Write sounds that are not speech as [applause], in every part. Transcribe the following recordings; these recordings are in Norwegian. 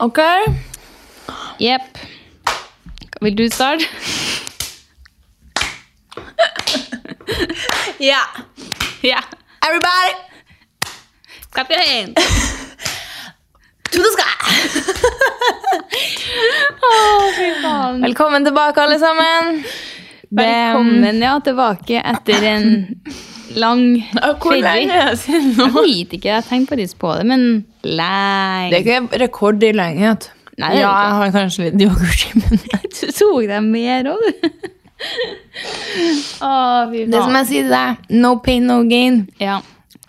Ok. Jepp. Vil du starte? [laughs] Ja. Ja. Everybody, Clap your hands. to the sky! [laughs] Å, fy faen. Velkommen tilbake, alle sammen. Velkommen ja, tilbake etter en [laughs] lang Hvor lenge er det siden nå? Jeg vet ikke, jeg tenkte faktisk på det, men lenge. Det er ikke rekord i lenghet. Nei, ja, jeg har kanskje litt yoghurt i munnen. [laughs] Du tok deg mer òg, du. [laughs] oh, Det som jeg sier til deg, no pain, no gain. Ja.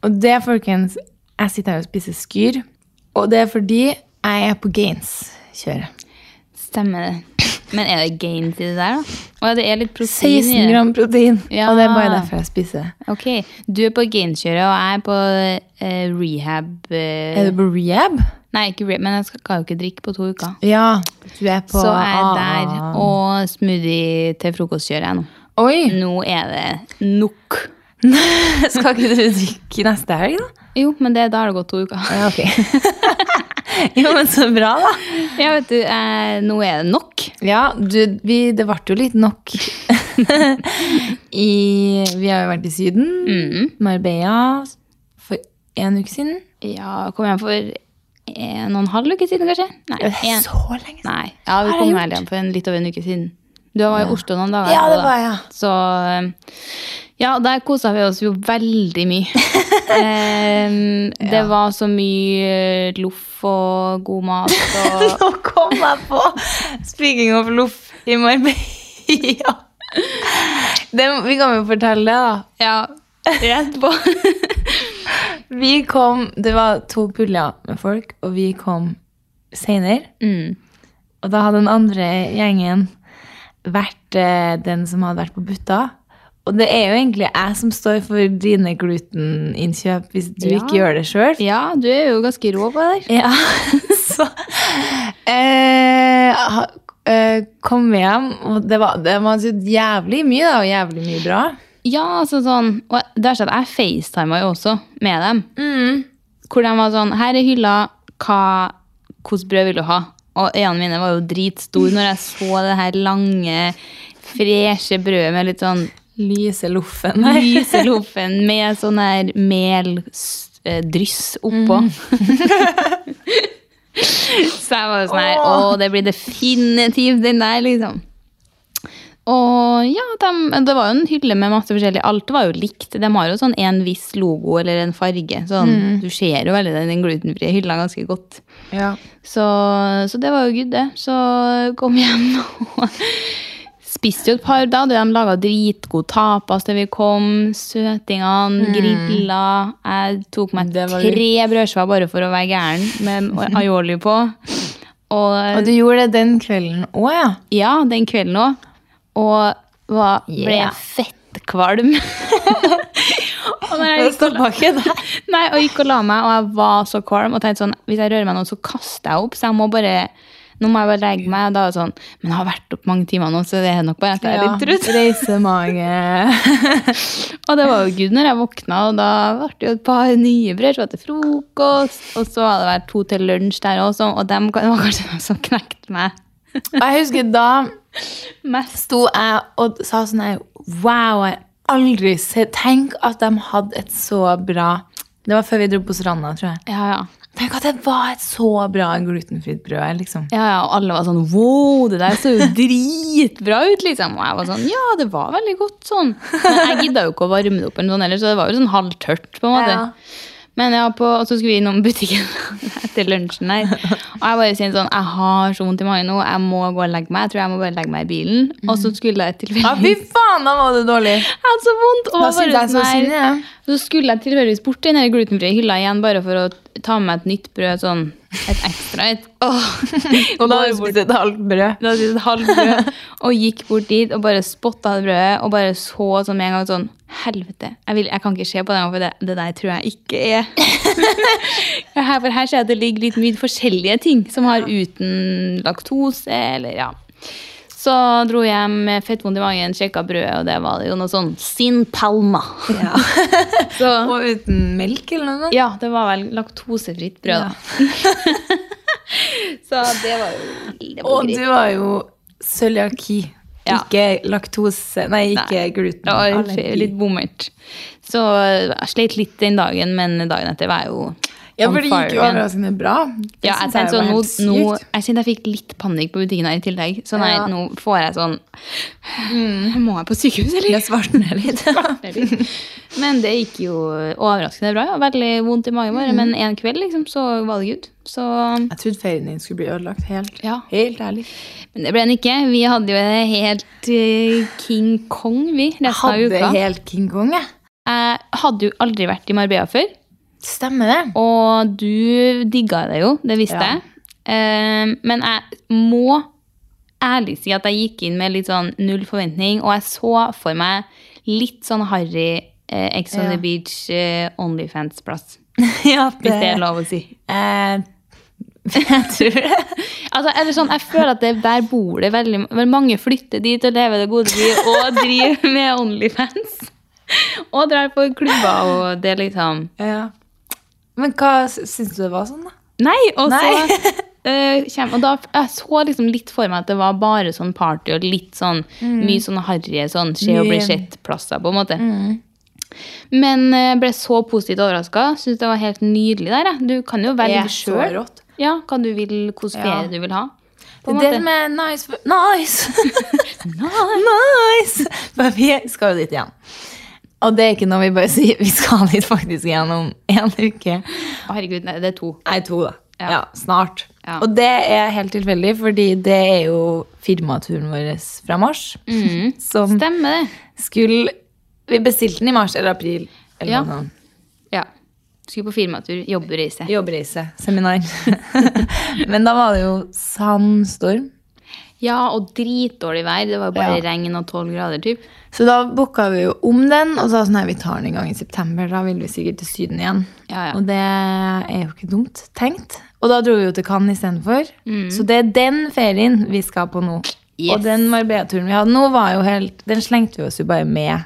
Og det, folkens, jeg sitter her og spiser skyr. Og det er fordi jeg er på gains-kjøret. Stemmer det. Men er det gains i det der, da? Å, det er litt protein 16 gram protein. Ja. Og det er bare derfor jeg spiser det. Ok, du er på gainkjøret, og jeg er på eh, rehab. eh, Er du på rehab? Nei, ikke rehab, men jeg skal, jo ikke drikke på to uker. Ja. Du er på Så jeg er der, og smoothie til frokost kjører jeg nå. Oi! Nå er det nok. [laughs] Skal ikke du drikke neste helg, da? Jo, men det, da har det gått to uker. Ja, ok. [laughs] jo, men så bra, da. Ja, vet du, eh, nå er det nok. Ja, du, vi, det ble jo litt nok. [laughs] I, vi har jo vært i Syden. Mm. Marbella for en uke siden. Ja, kom hjem for en og en halv uke siden, kanskje? Nei, Det er en, så lenge siden. nei. ja vi kom vel hjem for en, litt over en uke siden. Du var i Oslo noen dager. Ja, det var jeg. Så ja, der kosa vi oss jo veldig mye. [laughs] Em, Det var så mye loff og god mat [laughs] og Nå kom jeg på Speaking of loff i Marbella. Det, vi kan jo fortelle det, da. Ja, rett på. [laughs] Vi kom, Det var to puljer med folk, og vi kom seinere. Mm. Og da hadde den andre gjengen vært eh, den som hadde vært på Butta. Og det er jo egentlig jeg som står for dine gluteninnkjøp hvis du Ja. ikke gjør det sjøl. Ja, du er jo ganske rå på det der. Ja, [laughs] så eh, eh, kom hjem, og det var, det var så jævlig mye, da, og jævlig mye bra. Ja, altså sånn Og det er sånn jeg facetima jo også med dem. Hvor de var sånn Her er hylla. Hva, hvordan brød vil du ha? Og øynene mine var jo dritstore når jeg så det her lange, freshe brødet med litt sånn Lyse loffen. [laughs] lyse loffen med sånn her meldryss oppå. [laughs] Så jeg var sånn her Å, det blir definitivt den der, liksom. Og ja, de, det var jo en hylle med masse forskjellig. Alt var jo likt. De har jo sånn en viss logo eller en farge. Sånn, Du ser jo veldig den glutenfrie hylla ganske godt. Ja. Så, så det var jo good, det. Så kom hjem og spiste jo et par da. De laga dritgod tapas da vi kom. Søtingene, grilla. Jeg tok meg tre brødskiver bare for å være gæren med aioli på. Og, [laughs] Og du gjorde det den kvelden òg, ja? ja, den kvelden òg. Og var, ble Yeah. fettkvalm. [laughs] og når jeg gikk og der. [laughs] Nei, og gikk og la meg, og jeg var så kvalm. Og tenkte sånn, hvis jeg rører meg nå, så kaster jeg opp. Så jeg må bare Nå må jeg bare legge meg. Og da er det sånn Men jeg har vært opp mange timer nå, så det er nok bare at jeg er litt trøtt. Reisemage. [laughs] Og det var jo gud når jeg våkna, og da ble det jo et par nye brødskiver til frokost. Og så hadde det vært to til lunsj der også, og dem kan- var kanskje de som knekte meg Og jeg husker da [laughs] sto jeg og sa sånn her Wow, jeg har aldri sett Tenk at de hadde et så bra Det var før vi dro på stranda, tror jeg. Ja, ja. At det var et så bra glutenfritt brød. liksom. Ja, ja, og alle var sånn Wow, det der så jo dritbra ut, liksom. Og jeg var sånn Ja, det var veldig godt sånn. Men jeg gidda jo ikke å varme det opp, eller noe ellers, så det var jo sånn halvtørt, på en måte. Ja. Men ja, på, og så skulle vi innom butikken [laughs] etter lunsjen der. Og jeg bare sier sånn Jeg har så vondt i magen nå, jeg må gå og legge meg. Jeg tror jeg må bare legge meg i bilen. Og så skulle jeg Ja, fy faen, da var det dårlig! [laughs] Jeg hadde så vondt! Og var bare jeg så sånn synd så skulle jeg tilfeldigvis bort til den glutenfrie hylla igjen, bare for å ta med meg et nytt brød. sånn, Et ekstra et. Oh. [laughs] Og da har du spist et halvt brød. da hadde jeg et halvt brød, og gikk bort dit og bare spotta det brødet og bare så sånn med en gang sånn Helvete, jeg, vil, jeg kan ikke se på det, for det, det der tror jeg ikke er [laughs] her, For her ser jeg at det ligger litt mye forskjellige ting som har uten laktose, eller ja. Så dro jeg med fettvondt i magen, sjekka brødet, og det var jo noe sånn Sin Palma. Ja. [laughs] Så Og uten melk eller noe ja, det var vel laktosefritt brød. da. [laughs] Så det var jo det var Og greit. du har jo cøliaki. Ja. Ikke laktose Nei, ikke Nei. gluten. Var litt bommert. Så jeg slet litt den dagen, men dagen etter var jeg jo Ja, for det gikk jo overraskende bra. Det Ja, jeg tenkte sånn, nå, nå, jeg kjente jeg fikk litt panikk på butikken her i tillegg. Så nei, Ja. nå får jeg sånn Må jeg på sykehus, eller? Jeg [laughs] svarte ned litt. Men det gikk jo overraskende bra. Ja. Veldig vondt i magen, bare, men en kveld liksom, så var det good. Så, Jeg trodde ferien din skulle bli ødelagt helt. Ja. Helt ærlig. men det ble den ikke. Vi hadde jo helt eh, King Kong, vi, resten av hadde helt King Kong, jeg. Jeg hadde jo aldri vært i Marbella før. Stemmer det. Og du digga det jo, det visste Ja. jeg. Eh, men jeg må ærlig si at jeg gikk inn med litt sånn null forventning, og jeg så for meg litt sånn harry eh, Ex on Ja. the Beach eh, Onlyfans-plass. [laughs] ja, Hvis det er lov å si. Eh, [laughs] jeg tror det. Altså, eller sånn, jeg føler at det, der bor det veldig vel, mange flytter dit og lever det gode liv og driver med Onlyfans. [laughs] Og drar på klubber og det liksom Ja. Men hva syns du det var sånn, da? Nei, og så Nei. [laughs] eh, kjem, Og da jeg så liksom litt for meg at det var bare sånn party og litt sånn mye sånn harry sånn skje og bli sett-plasser, på en måte. Men uh, ble så positivt overraska. Syns det var helt nydelig der. jeg. Du kan jo velge sjøl ja, hva du vil, hvilken ferie Ja. du vil ha. Det På det med nice. [laughs] [laughs] Nice! nice! For vi skal jo dit igjen. Og det er ikke noe vi bare sier. Vi skal dit faktisk gjennom en uke. Å, Herregud, nei, det er to. Nei, to, da. Ja. Ja, snart. Ja. Og det er helt tilfeldig, fordi det er jo firmaturen vår fra mars. [laughs] Som Stemmer skulle Vi bestilte den i mars eller april. Eller Ja. noe. Ja. Skulle på firmatur, jobbreise. Jobbreise. Seminar. [laughs] Men da var det jo sandstorm. Ja, og dritdårlig vær. Det var bare Ja. regn og tolv grader, typ. Så da booka vi jo om den, og sa sånn her, vi tar den en gang i september. Da vil vi sikkert til Syden igjen. Ja, ja. Og det er jo ikke dumt tenkt. Og da dro vi jo til Cannes istedenfor. Mm. Så det er den ferien vi skal på nå. Yes. Og den Marbella-turen vi hadde nå, var jo helt Den slengte vi oss jo bare med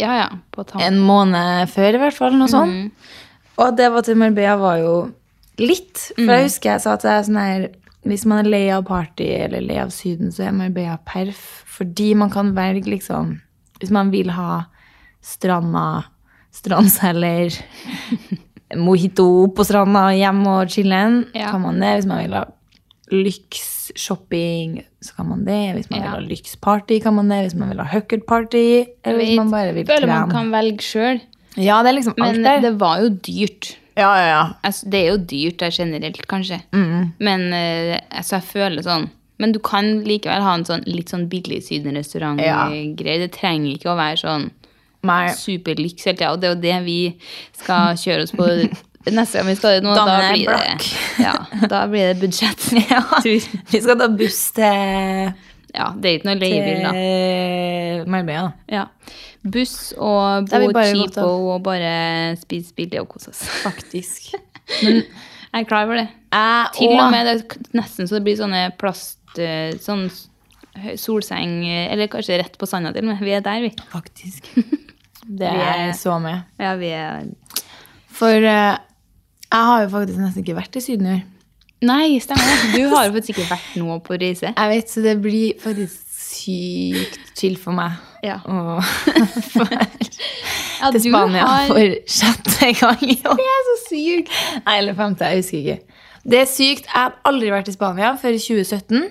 Ja, ja. På en måned før, i hvert fall. Noe sånt. Mm. Og det var til Marbella var jo litt. For Mm. jeg husker jeg sa til deg sånn her Hvis man er lei av party eller lei av Syden, så er man lei av perf. Fordi man kan velge liksom Hvis man vil ha stranda, strandceller, [laughs] mojito på stranda, hjemme og chille'n, Ja. kan man det. Hvis man vil ha lyksshopping, så kan man det. Hvis man Ja. vil ha lyx-party, kan man det. Hvis man vil ha huckert-party, eller hvis man bare vil føler man kan velge sjøl. Ja, det er liksom alt Men der. det var jo dyrt. Ja, ja, ja. Altså, det er jo dyrt der generelt, kanskje. Mm. Men uh, altså, jeg føler sånn Men du kan likevel ha en sånn litt sånn billig sydenrestaurant-greie. Det trenger ikke å være sånn superlyks hele tida. Og det er jo det vi skal kjøre oss på [laughs] neste gang vi skal dit nå. Da blir, det, ja, da blir det budsjett. [laughs] Ja. Vi skal ta buss til, Ja, det er ikke noe leiebil, da. til Marbella. Ja. Buss og bo cheapo og bare spise billig og kose oss. Faktisk. [laughs] Jeg er klar for det. Jeg Til og- med det er nesten så det blir sånne plast eh, Sånn solseng eh, Eller kanskje rett på sanda til og med. Vi er der, vi. [laughs] Faktisk. [laughs] Det er er- så med. Ja, vi er For uh, jeg har jo faktisk nesten ikke vært i Syden i år. Nei, stemmer. Du har jo faktisk ikke vært noe på reise. Jeg vet, så det blir faktisk sykt chill for meg. Ja. å Ja, til Spania har- for sjette gang i år. Det er så sykt. Nei, eller femte, jeg husker ikke. Det er sykt. Jeg har aldri vært i Spania før i 2017.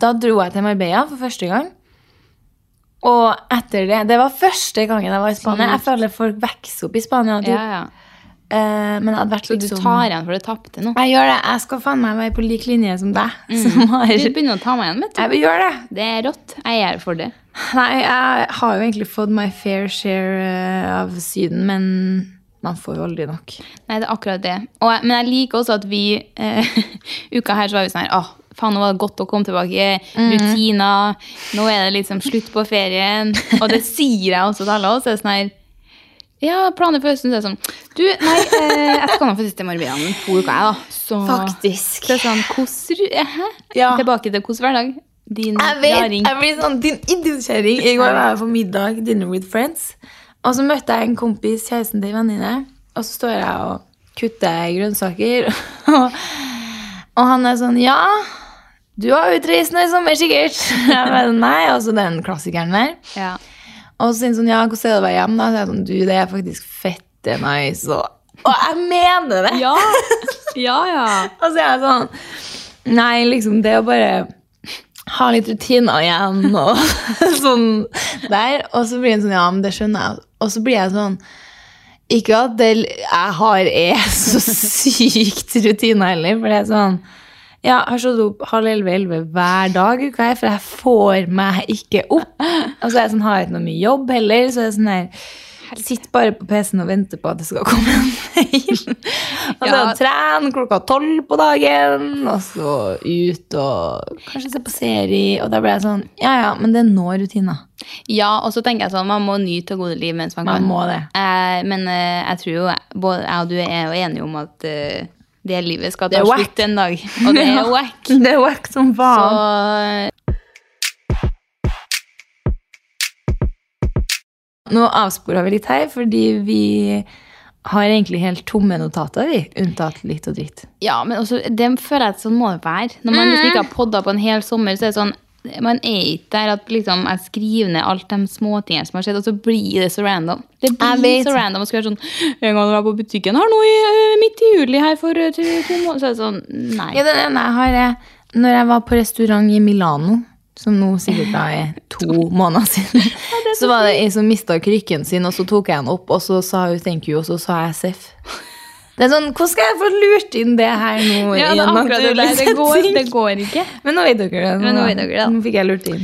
Da dro jeg til Marbella for første gang. Og etter det Det var første gangen jeg var i Spania. Jeg føler folk vokser opp i Spania. Typ. Ja, ja. Eh, men det hadde Så du liksom tar igjen for det tapte nå? Jeg gjør det. Jeg skal faen meg være på lik linje som deg. Mm. [laughs] Som har Du begynner å ta meg igjen, vet du. Jeg gjør det. Det er rått. Jeg er for det. Nei, jeg har jo egentlig fått my fair share eh, av Syden, men man får jo aldri nok. Nei, det er akkurat det. Og, men jeg liker også at vi uh, [laughs] Uka her så var vi sånn her Åh, faen, nå var det godt å komme tilbake. Rutiner. Nå er det liksom slutt på ferien. Og det sier jeg også til alle oss. Det er sånn her Ja, planer for høsten. Så er det sånn Du, nei, eh, jeg skal nå faktisk i Marbella om to uker, jeg, da. Så Faktisk. Det er sånn koser Hæ? Ja. Tilbake til hvordan hverdag? Din Jeg vet, raring. jeg blir sånn din idiotkjerring. I går var jeg på middag, dinner with friends. Og så møtte jeg en kompis, kjæresten til en venninne. Og så står jeg og kutter grønnsaker. [laughs] og, Og han er sånn Ja, du har utreist nå i sommer, sikkert. [laughs] Jeg bare, Nei, altså den klassikeren der. Ja. Og så sier han sånn, ja, hvordan er det å være hjemme? Da Så er jeg sånn, du, det er faktisk fette nice. Og, og jeg mener det! Ja. [laughs] ja, ja. Og så er jeg sånn, nei, liksom, det å bare ha litt rutiner igjen, og [laughs] sånn der. Og så blir han sånn, ja, men det skjønner jeg. Og så blir jeg sånn, ikke at det jeg har er så [laughs] sykt rutiner heller, for det er sånn, ja, jeg har stått opp halv elleve, elleve hver dag, uka for jeg får meg ikke opp. Og så er jeg sånn, har jeg ikke noe mye jobb heller, så er det sånn her, jeg sitter bare på PC-en og venter på at det skal komme en mail. Og så Ja. trene klokka tolv på dagen, og så ut og kanskje se på serie. Og da ble jeg sånn, ja ja, men det er nå rutiner. Ja, og så tenker jeg sånn, man må nyte gode liv mens man, Man kan. må det. Eh, men eh, jeg tror jo både jeg og du er jo enige om at eh, det livet skal ta slutt en dag. Og det er wack. [laughs] Det er wack som Så faen. Nå avspora vi litt her, fordi vi har egentlig helt tomme notater, vi. Unntatt litt og dritt. ja, men også, det føler jeg at sånn må det være. Når man liksom ikke har podda på en hel sommer, så er det sånn man er ikke der at liksom, jeg skriver ned alt de småtingene som har skjedd, og så blir det så random. Det blir så random å skulle være sånn En gang jeg var på butikken her nå i, eh, midt i juli her for eh, to, to måneder Så er det sånn Nei. Ja, det, ene jeg har er når jeg var på restaurant i Milano, som nå sikkert da er [laughs] to måneder siden, så var det ei som mista krykken sin, og så tok jeg den opp, og så sa hun thank you, og så sa jeg seff. Det er sånn, Hvordan skal jeg få lurt inn det her nå? Ja, det, er akkurat det, der. det, [laughs] går, det går ikke. Men nå vet dere det. Men nå vet dere det. Nå fikk jeg lurt inn.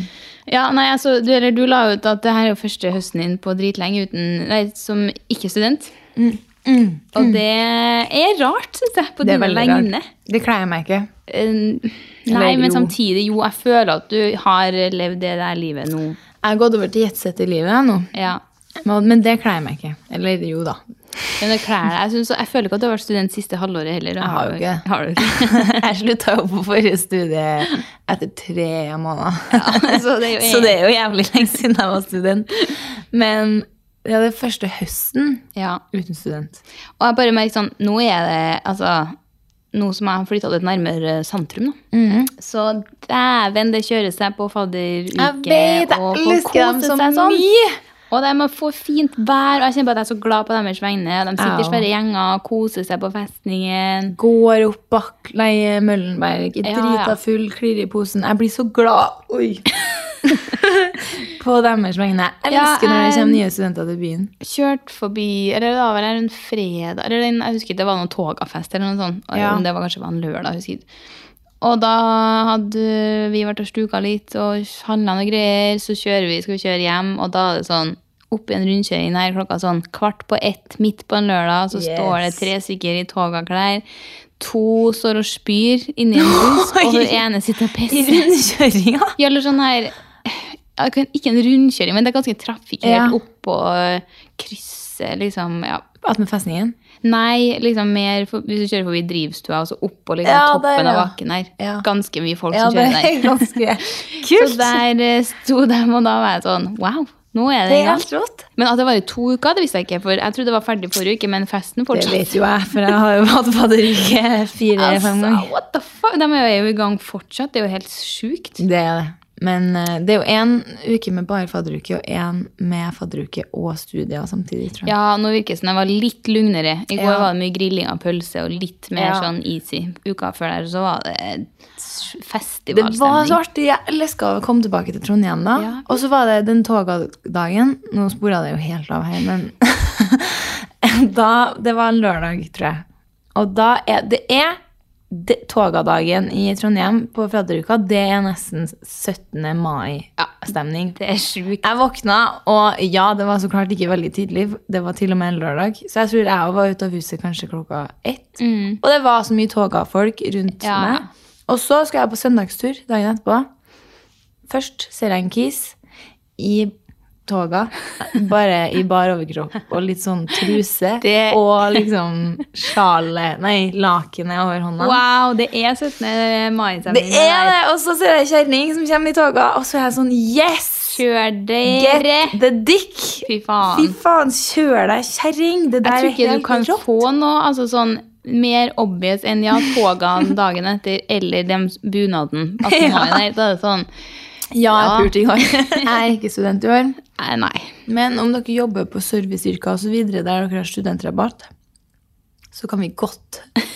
Ja, nei, altså, du, eller, du la ut at det her er jo første høsten din på dritlenge uten, nei, som ikke-student. Og det er rart, syns jeg, på dine vegne. rart. Det kler jeg meg ikke. Uh, Nei, men samtidig, jo, jeg føler at du har levd det der livet nå. Jeg har gått over til jetsett i livet nå, Ja. Men- men det kler jeg meg ikke. Eller jo da. Men det klær. Jeg, synes, jeg føler ikke at du har vært student siste halvåret heller. Jeg har jo ikke. Har du ikke? [laughs] Jeg slutta jo på forrige studie etter tre måneder. så det [laughs] Så det er jo jævlig lenge siden jeg var student. Men ja, det er første høsten Ja. uten student. Og jeg bare merker sånn, nå er det altså nå som jeg har flytta litt nærmere sentrum, da. Mm. Så dæven, det kjører seg på fadderuke. Og dem kose seg sånn. mye! Og de må få fint vær, og jeg kjenner bare at jeg er så glad på deres vegne. De sitter i svære gjenger, koser seg på festningen. Går opp bak nei, Møllenberg, er Ja, drita ja. full, klirrer i posen. Jeg blir så glad Oi! [laughs] på deres vegne. Jeg Ja, jeg, når det kommer nye studenter til byen. Kjørt forbi Eller det var vel en fredag eller en, Jeg husker det var noen togafest eller noe sånt. Og Ja. Det var kanskje var en lørdag. jeg husker. Og da hadde vi vært og stuka litt og handla noe greier. Så kjører vi, skal vi kjøre hjem, og da er det sånn opp i en rundkjøring her klokka sånn kvart på ett midt på en lørdag. Så Yes. står det tre stykker i togaklær. To står og spyr inni en [laughs] buss, og den ene sitter og I pisser. rundkjøringa. Ja, eller sånn her ikke ikke en rundkjøring, men det er ganske trafikkert Ja. oppå krysset, liksom. Ja. Attmed festningen. Nei, liksom mer for, hvis du kjører forbi drivstua, og så oppå liksom, Ja, toppen der, av ja. bakken her. Ja. Ganske mye folk Ja, som det kjører er der. [laughs] ganske [laughs] Så der eh, sto de, og da var jeg sånn Wow, nå er det Det er helt rått. Men at det var i to uker, det visste jeg ikke. For jeg trodde det var ferdig forrige uke, men festen Det vet jo jeg, for jeg har jo [laughs] hatt fadderuke fire-fem Altså, ganger. what the fuck? De er jo i gang fortsatt. Det er jo helt sjukt. Det er det. Men eh, det er jo én uke med bare fadderuke og én med fadderuke og studier samtidig, tror jeg. Ja, nå virker det som jeg var litt lugnere. I går Ja. var det mye grilling av pølse og litt mer Ja. sånn easy. Uka før der så var det festivalstemning. Det var så artig. Jeg elska å komme tilbake til Trondheim da. Ja. Og så var det den togadagen. Nå spora det jo helt av her, men [laughs] da, Det var en lørdag, tror jeg. Og da er det er Togadagen i Trondheim på fladderuka, det er nesten 17. mai-stemning. Det er sjukt. Jeg våkna, og ja, det var så klart ikke veldig tidlig. Det var til og med en lørdag. Så jeg tror jeg var ute av huset kanskje klokka ett. Og det var så mye togafolk rundt Ja. meg. Og så skal jeg på søndagstur dagen etterpå. Først ser jeg en kis i toga, bare i bar overkropp og litt sånn truse. Det- Og liksom sjalet, nei, lakenet over hånda. Wow, det er 17. mai-stemning. Det er det! Og så ser jeg kjerring som kommer i toga, og så er jeg sånn Yes! Kjør Get dere! the dick! Fy faen. Fy faen, kjør deg, kjerring! Det der er helt rått. Jeg tror ikke du kan rått. få noe altså sånn mer obvious enn ja, togaen dagen etter, eller dem bunaden. 18. [laughs] Ja. nei, er det sånn Ja, jeg Ja. pulte i går. Jeg er ikke student i år. Nei, nei. Men om dere jobber på serviceyrker videre der dere har studentrabatt, så kan vi godt [laughs]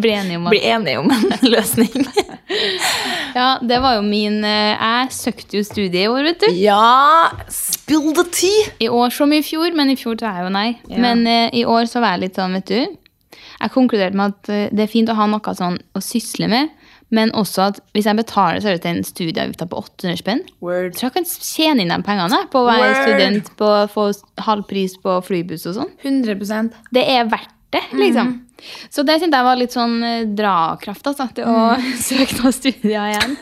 Bli enige om at bli enige om en [laughs] løsning. [laughs] Ja, det var jo min eh, Jeg søkte jo studie i år, vet du. Ja, spill the tea! I år som i fjor, men i fjor sa jeg jo nei. Ja. Men uh, i år så var jeg litt sånn, vet du. Jeg konkluderte med at eh, det er fint å ha noe sånn å sysle med, men også at hvis jeg betaler så er det til en studieavgift på 800 spenn. Word. Tror jeg kan tjene inn de pengene på å være Word. student, på å få halv pris på flybuss og sånn. 100% Det er verdt det, liksom. Så det syntes jeg var litt sånn eh, drakraft altså, til å [laughs] søke noen studier igjen.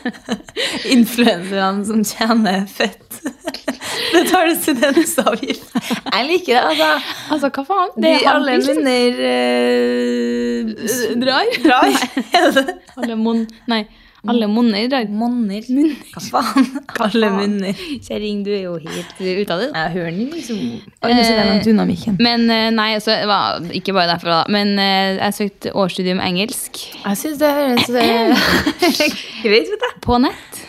[laughs] Influenserne som tjener fett. [laughs] Betaler studentavgift. Jeg liker det, altså. Altså, hva faen? De er alle alltid- minner eh, drar. drar. Det det? Alle mon... Nei, alle monner Dag. Monner. [laughs] Hva faen? Alle munner. Kjerring, du er jo helt ute av det. Jeg hører den liksom Oi, nå den jeg langt. Men eh, nei, altså, det var ikke bare derfor, da. Men eh, jeg søkte årsstudium engelsk Jeg syns det høres eh, [laughs] greit ut, jeg. på nett.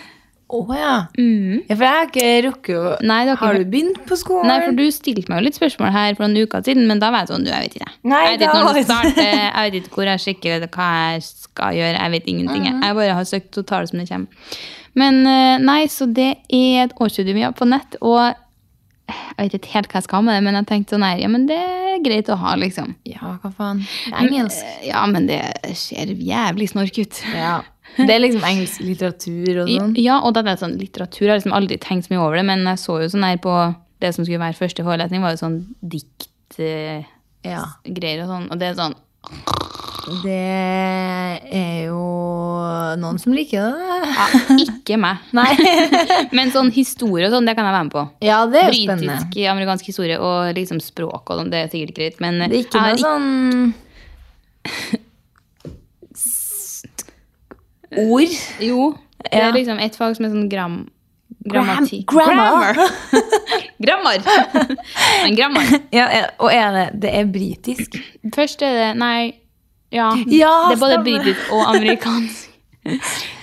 Å ja. Mm. ja. For jeg har ikke rukket å Nei, det har ikke- Har du begynt på skolen? Nei, for du stilte meg jo litt spørsmål her for noen uker siden, men da var jeg sånn, du, jeg vet ikke. Nei, jeg vet ikke når du det starter, jeg vet ikke hvor jeg sjekker, eller hva jeg skal gjøre, jeg vet ingenting. Mhm. Jeg bare har søkt å ta det som det kommer. Men eh, nei, så det er et årsstudium ja, på nett, og jeg vet ikke helt hva jeg skal med det, men jeg tenkte sånn her, ja, men det er greit å ha, liksom. Ja, hva faen. Det er engelsk. Eh, Ja, men det ser jævlig snork ut. Ja. [laughs] Det er liksom engelsk litteratur og sånn. Ja, og da er det sånn litteratur. Jeg har liksom aldri tenkt så mye over det, men jeg så jo sånn her på det som skulle være første forelesning, var jo sånn diktgreier Ja. og sånn. Og det er sånn Det er jo noen som liker det. ja, Ikke meg. [laughs] Nei. [laughs] Men sånn historie og sånn, det kan jeg være med på. Ja, det er jo spennende. Britisk, amerikansk historie og liksom språk og sånn, det er sikkert greit. Men Det er ikke noe sånn [laughs] Ord. Jo, det er liksom et fag som er sånn gram... Grammatikk. grammar. Grammar! [laughs] Men [laughs] grammar. Ja, ja, og er det Det er britisk. Først er det Nei, ja. Ja, det er både britisk og [laughs] amerikansk.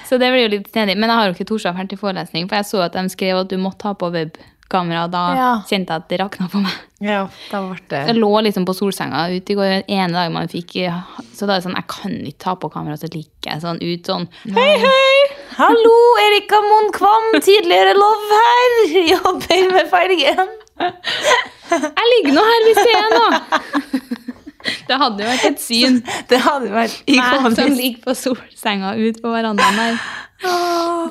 Så det blir jo litt snedig. Men jeg har jo ikke tort her til forelesning, for jeg så at de skrev at du måtte ha på webkamera. Da Ja. kjente jeg at det rakna på meg. Ja, da ble det Jeg lå liksom på solsenga ute i går den ene dagen man fikk Så da er det sånn, jeg kan ikke ta på kamera, så ligger jeg sånn ut sånn. Hei, hei! Hallo, Erika Moen Kvam, tidligere love her. [laughs] Jobber med fargen. Jeg ligger nå her vi ser er noe! Det hadde jo vært et syn. [laughs] Det hadde vært Meg som ikonisk. ligger på solsenga ut på verandaen der.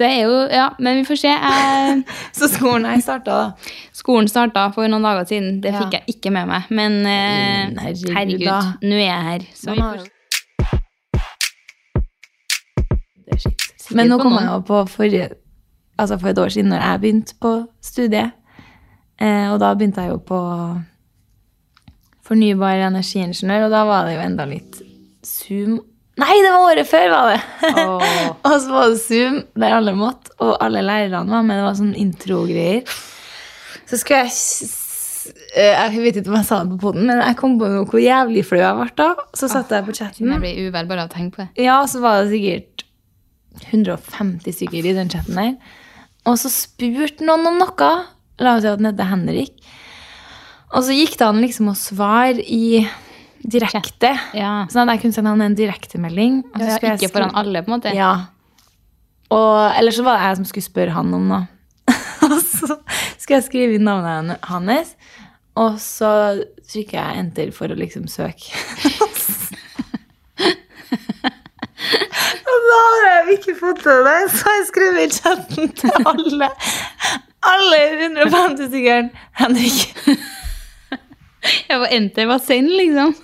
Det er jo, ja, Men vi får se. Jeg, [laughs] Så skolen her starta, da. skolen starta for noen dager siden. Det Ja. fikk jeg ikke med meg. Men eh, Mm, herregud, herregud, nå er jeg her. Så vi får. Men nå kom jeg jo på forrige, altså for et år siden, når jeg begynte på studiet. Eh, og da begynte jeg jo på fornybar energiingeniør, og da var det jo enda litt Zoom Nei, det var året før, var det! Oh. [laughs] og så var det Zoom, der alle måtte, og alle lærerne var med. Det var sånn intro-greier. Så skulle jeg eh, Jeg vet ikke om jeg sa det på poden, men jeg kom på noe hvor jævlig flau jeg ble da. Så satt jeg på chatten. Jeg blir uvel bare av å tenke på det. Ja, så var det sikkert 150 stykker i den chatten der. Og så spurte noen om noe. La oss si at den heter Henrik. Og så gikk det an liksom å svare i direkte. Ja. Sånn at jeg kunne sende han en direktemelding. Ja, jeg ikke foran alle, på en måte. Ja. Og, eller så var det jeg som skulle spørre han om noe. [laughs] og så skulle jeg skrive inn navnet hans. Og så trykker jeg enter for å liksom søke. Og da har jeg ikke fått til det, så jeg skrevet i chatten til alle. Alle 150 stykker. Henrik. Jeg var enter var send, liksom.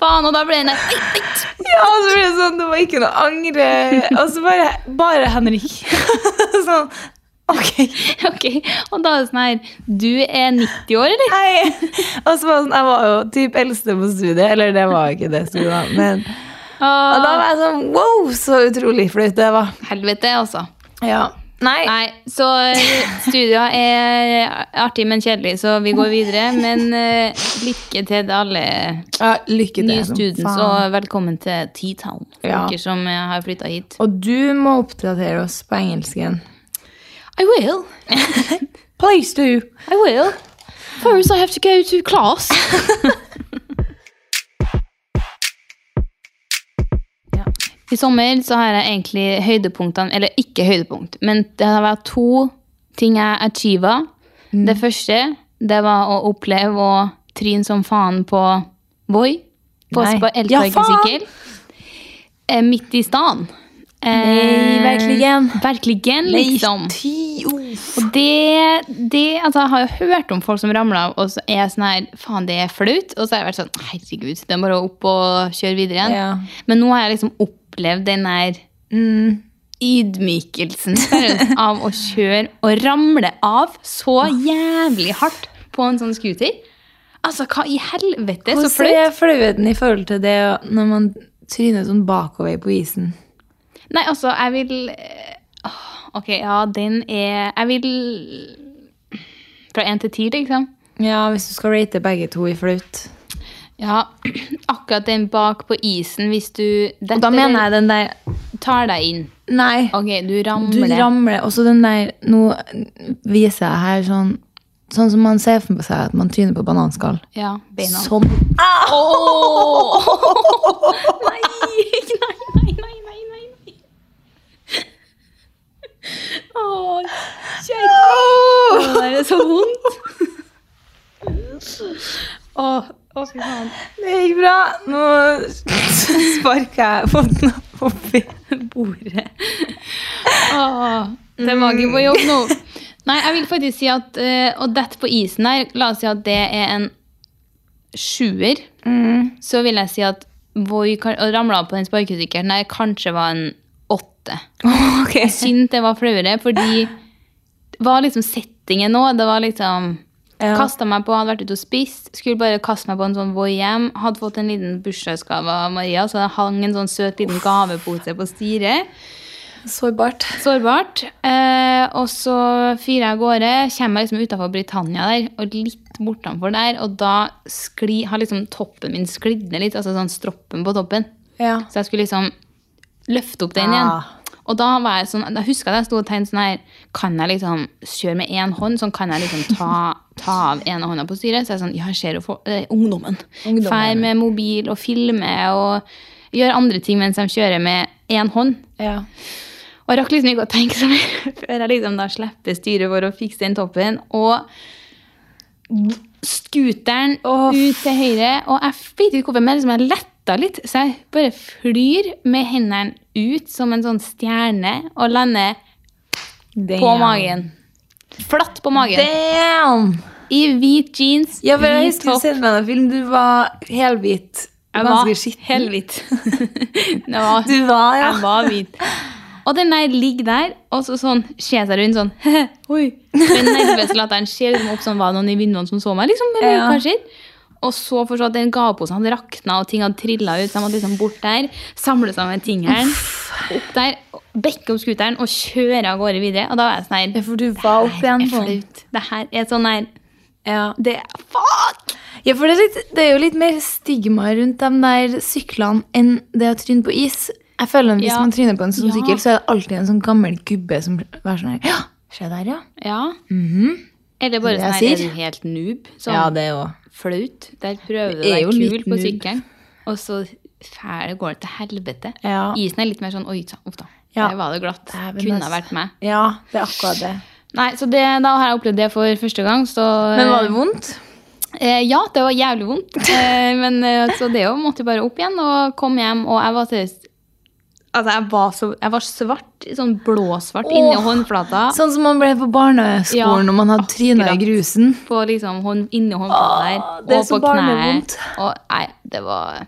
Faen, og da ble jeg. Ja, og så ble det sånn, det var ikke noe angre. Og så bare, bare Henrik. [laughs] sånn, ok. Ok, og da er det sånn her Du er 90 år, eller? Nei. Og så var det sånn, jeg var jo typ eldste på studiet, eller det var ikke det studiet, da, men og da var jeg sånn, wow, så utrolig flaut det var. helvete, altså. Ja. Nei. Nei, så studia er artig, men kjedelig, så vi går videre. Men uh, lykke til til alle Ja, lykke til. nye students, faen. og velkommen til T-Town, for Ja. dere som eh, har flytta hit. Og du må oppdatere oss på engelsken. I will. [laughs] Please do. I will. First I have to go to class. [laughs] I sommer så har jeg egentlig høydepunktene, eller ikke høydepunkt, men det har vært to ting jeg achieva. Mm. Det første, det var å oppleve å tryne som faen på Voi, på elsparkesykkel. spa- Ja, eh, midt i staden. Nei, verkligen. Verkligen, liksom. Nei. Og det, det altså, Jeg har jo hørt om folk som ramler av, og så er jeg sånn her Faen, det er flaut. Og så har jeg vært sånn Herregud, det er bare opp og kjøre videre igjen. Ja. Men nå har jeg liksom opplevd den der Mm. ydmykelsen [laughs] av å kjøre og ramle av så jævlig hardt på en sånn scooter. Altså, hva i helvete? Så Hvordan flaut. er flauheten i forhold til det når man tryner sånn bakover på isen? Nei, altså, jeg vil eh, Ok, ja, den er Jeg vil Fra én til ti, liksom. Ja, hvis du skal rate begge to i flaut. Ja, akkurat den bak på isen, hvis du Og da mener jeg den der tar deg inn. Nei, Ok, du du ramler. ramler. Og så den der Nå viser jeg her sånn Sånn som man ser for seg at man tyner på bananskall. Ja, beina. Sånn. Nei, [laughs] nei, nei, nei, nei, nei. nei. Åh, kjære. Det er så vondt. Åh, åh, fy faen. Det gikk bra. Nå sparker jeg foten oppi. bordet. Åh, det er mange på jobb nå. Nei, jeg vil faktisk si at å dette på isen her, la oss si at det er en sjuer, så vil jeg si at Voi å ramle av på den sparkesykkelen der kanskje var en åtte. Okay. Jeg det var flauere, fordi det var liksom settingen nå. Det var liksom Ja. Kasta meg på, hadde vært ute og spist. Skulle bare kaste meg på en sånn Voi hjem. Hadde fått en liten bursdagsgave av Maria, så det hang en sånn søt liten gavepose på styret. Sårbart. Sårbart. Eh, og så fyrer jeg av gårde. Kommer jeg liksom utafor Britannia der, og litt bortenfor der, og da skli, har liksom toppen min sklidd ned litt, altså sånn stroppen på toppen. Ja. Så jeg skulle liksom løfte opp den igjen. Ah. Og da var jeg sånn, da husker jeg at jeg sto og tenkte sånn her, kan jeg liksom kjøre med én hånd, sånn kan jeg liksom ta, ta av ene hånda på styret? Så jeg sånn, ja, jeg ser jo for, eh, ungdommen. Ungdommen. Fær med mobil og filme og gjør andre ting mens de kjører med én hånd. ja. Og jeg rakk liksom ikke å tenke så mye [laughs] før jeg liksom da slipper styret for å fikse den toppen. Og scooteren ut til høyre. Og jeg vet ikke hvorfor, men liksom jeg letta litt. Så jeg bare flyr med hendene ut som en sånn stjerne og lander på magen. Flatt på magen. Damn! I hvit jeans, Ja, for jeg husker du topp. meg en film. Du var helhvit. Jeg var helhvit. [laughs] Var- Du var, ja. Jeg var hvit. Og den der ligger der, og så sånn, ser seg rundt sånn [laughs] Oi. Den nervøse latteren ser liksom opp sånn, var det noen i vinduene som så meg, liksom? Eller hva skjer? Og så forstå at den gaveposen hadde rakna, og ting hadde trilla ut. Så jeg måtte liksom bort der, samle sammen tingene, opp der, bekke opp scooteren og kjøre av gårde videre. Og da var jeg sånn her for du var opp igjen på er. Det her er sånn her Ja. det, Fuck! ja, for det er, litt, det er jo litt mer stigma rundt de der syklene enn det å tryne på is. Jeg føler at Hvis Ja. man tryner på en sånn Ja. sykkel, så er det alltid en sånn gammel gubbe som er sånn her Ja, se der, ja. Ja. Mhm. Eller bare sånn her, er du helt noob? Sånn, Ja, det òg. Flaut. Der prøver du jo kul på sykkelen, og så fæl går det til helvete. Ja. Isen er litt mer sånn oi, uff da. Ja. Der var det glatt. Det Kunne ha vært meg. Ja, det er akkurat det. Nei, så det, da har jeg opplevd det for første gang, så Men var det vondt? Eh, ja, det var jævlig vondt. [laughs] Eh, men eh, så det jo måtte bare opp igjen og komme hjem, og jeg var seriøst Altså, jeg var, så, jeg var svart, sånn blåsvart inni håndflata. Sånn som man ble på barneskolen Ja, når man hadde tryna i grusen. På liksom hånd, inni håndflata der, Åh, er og på kneet. Og nei, det var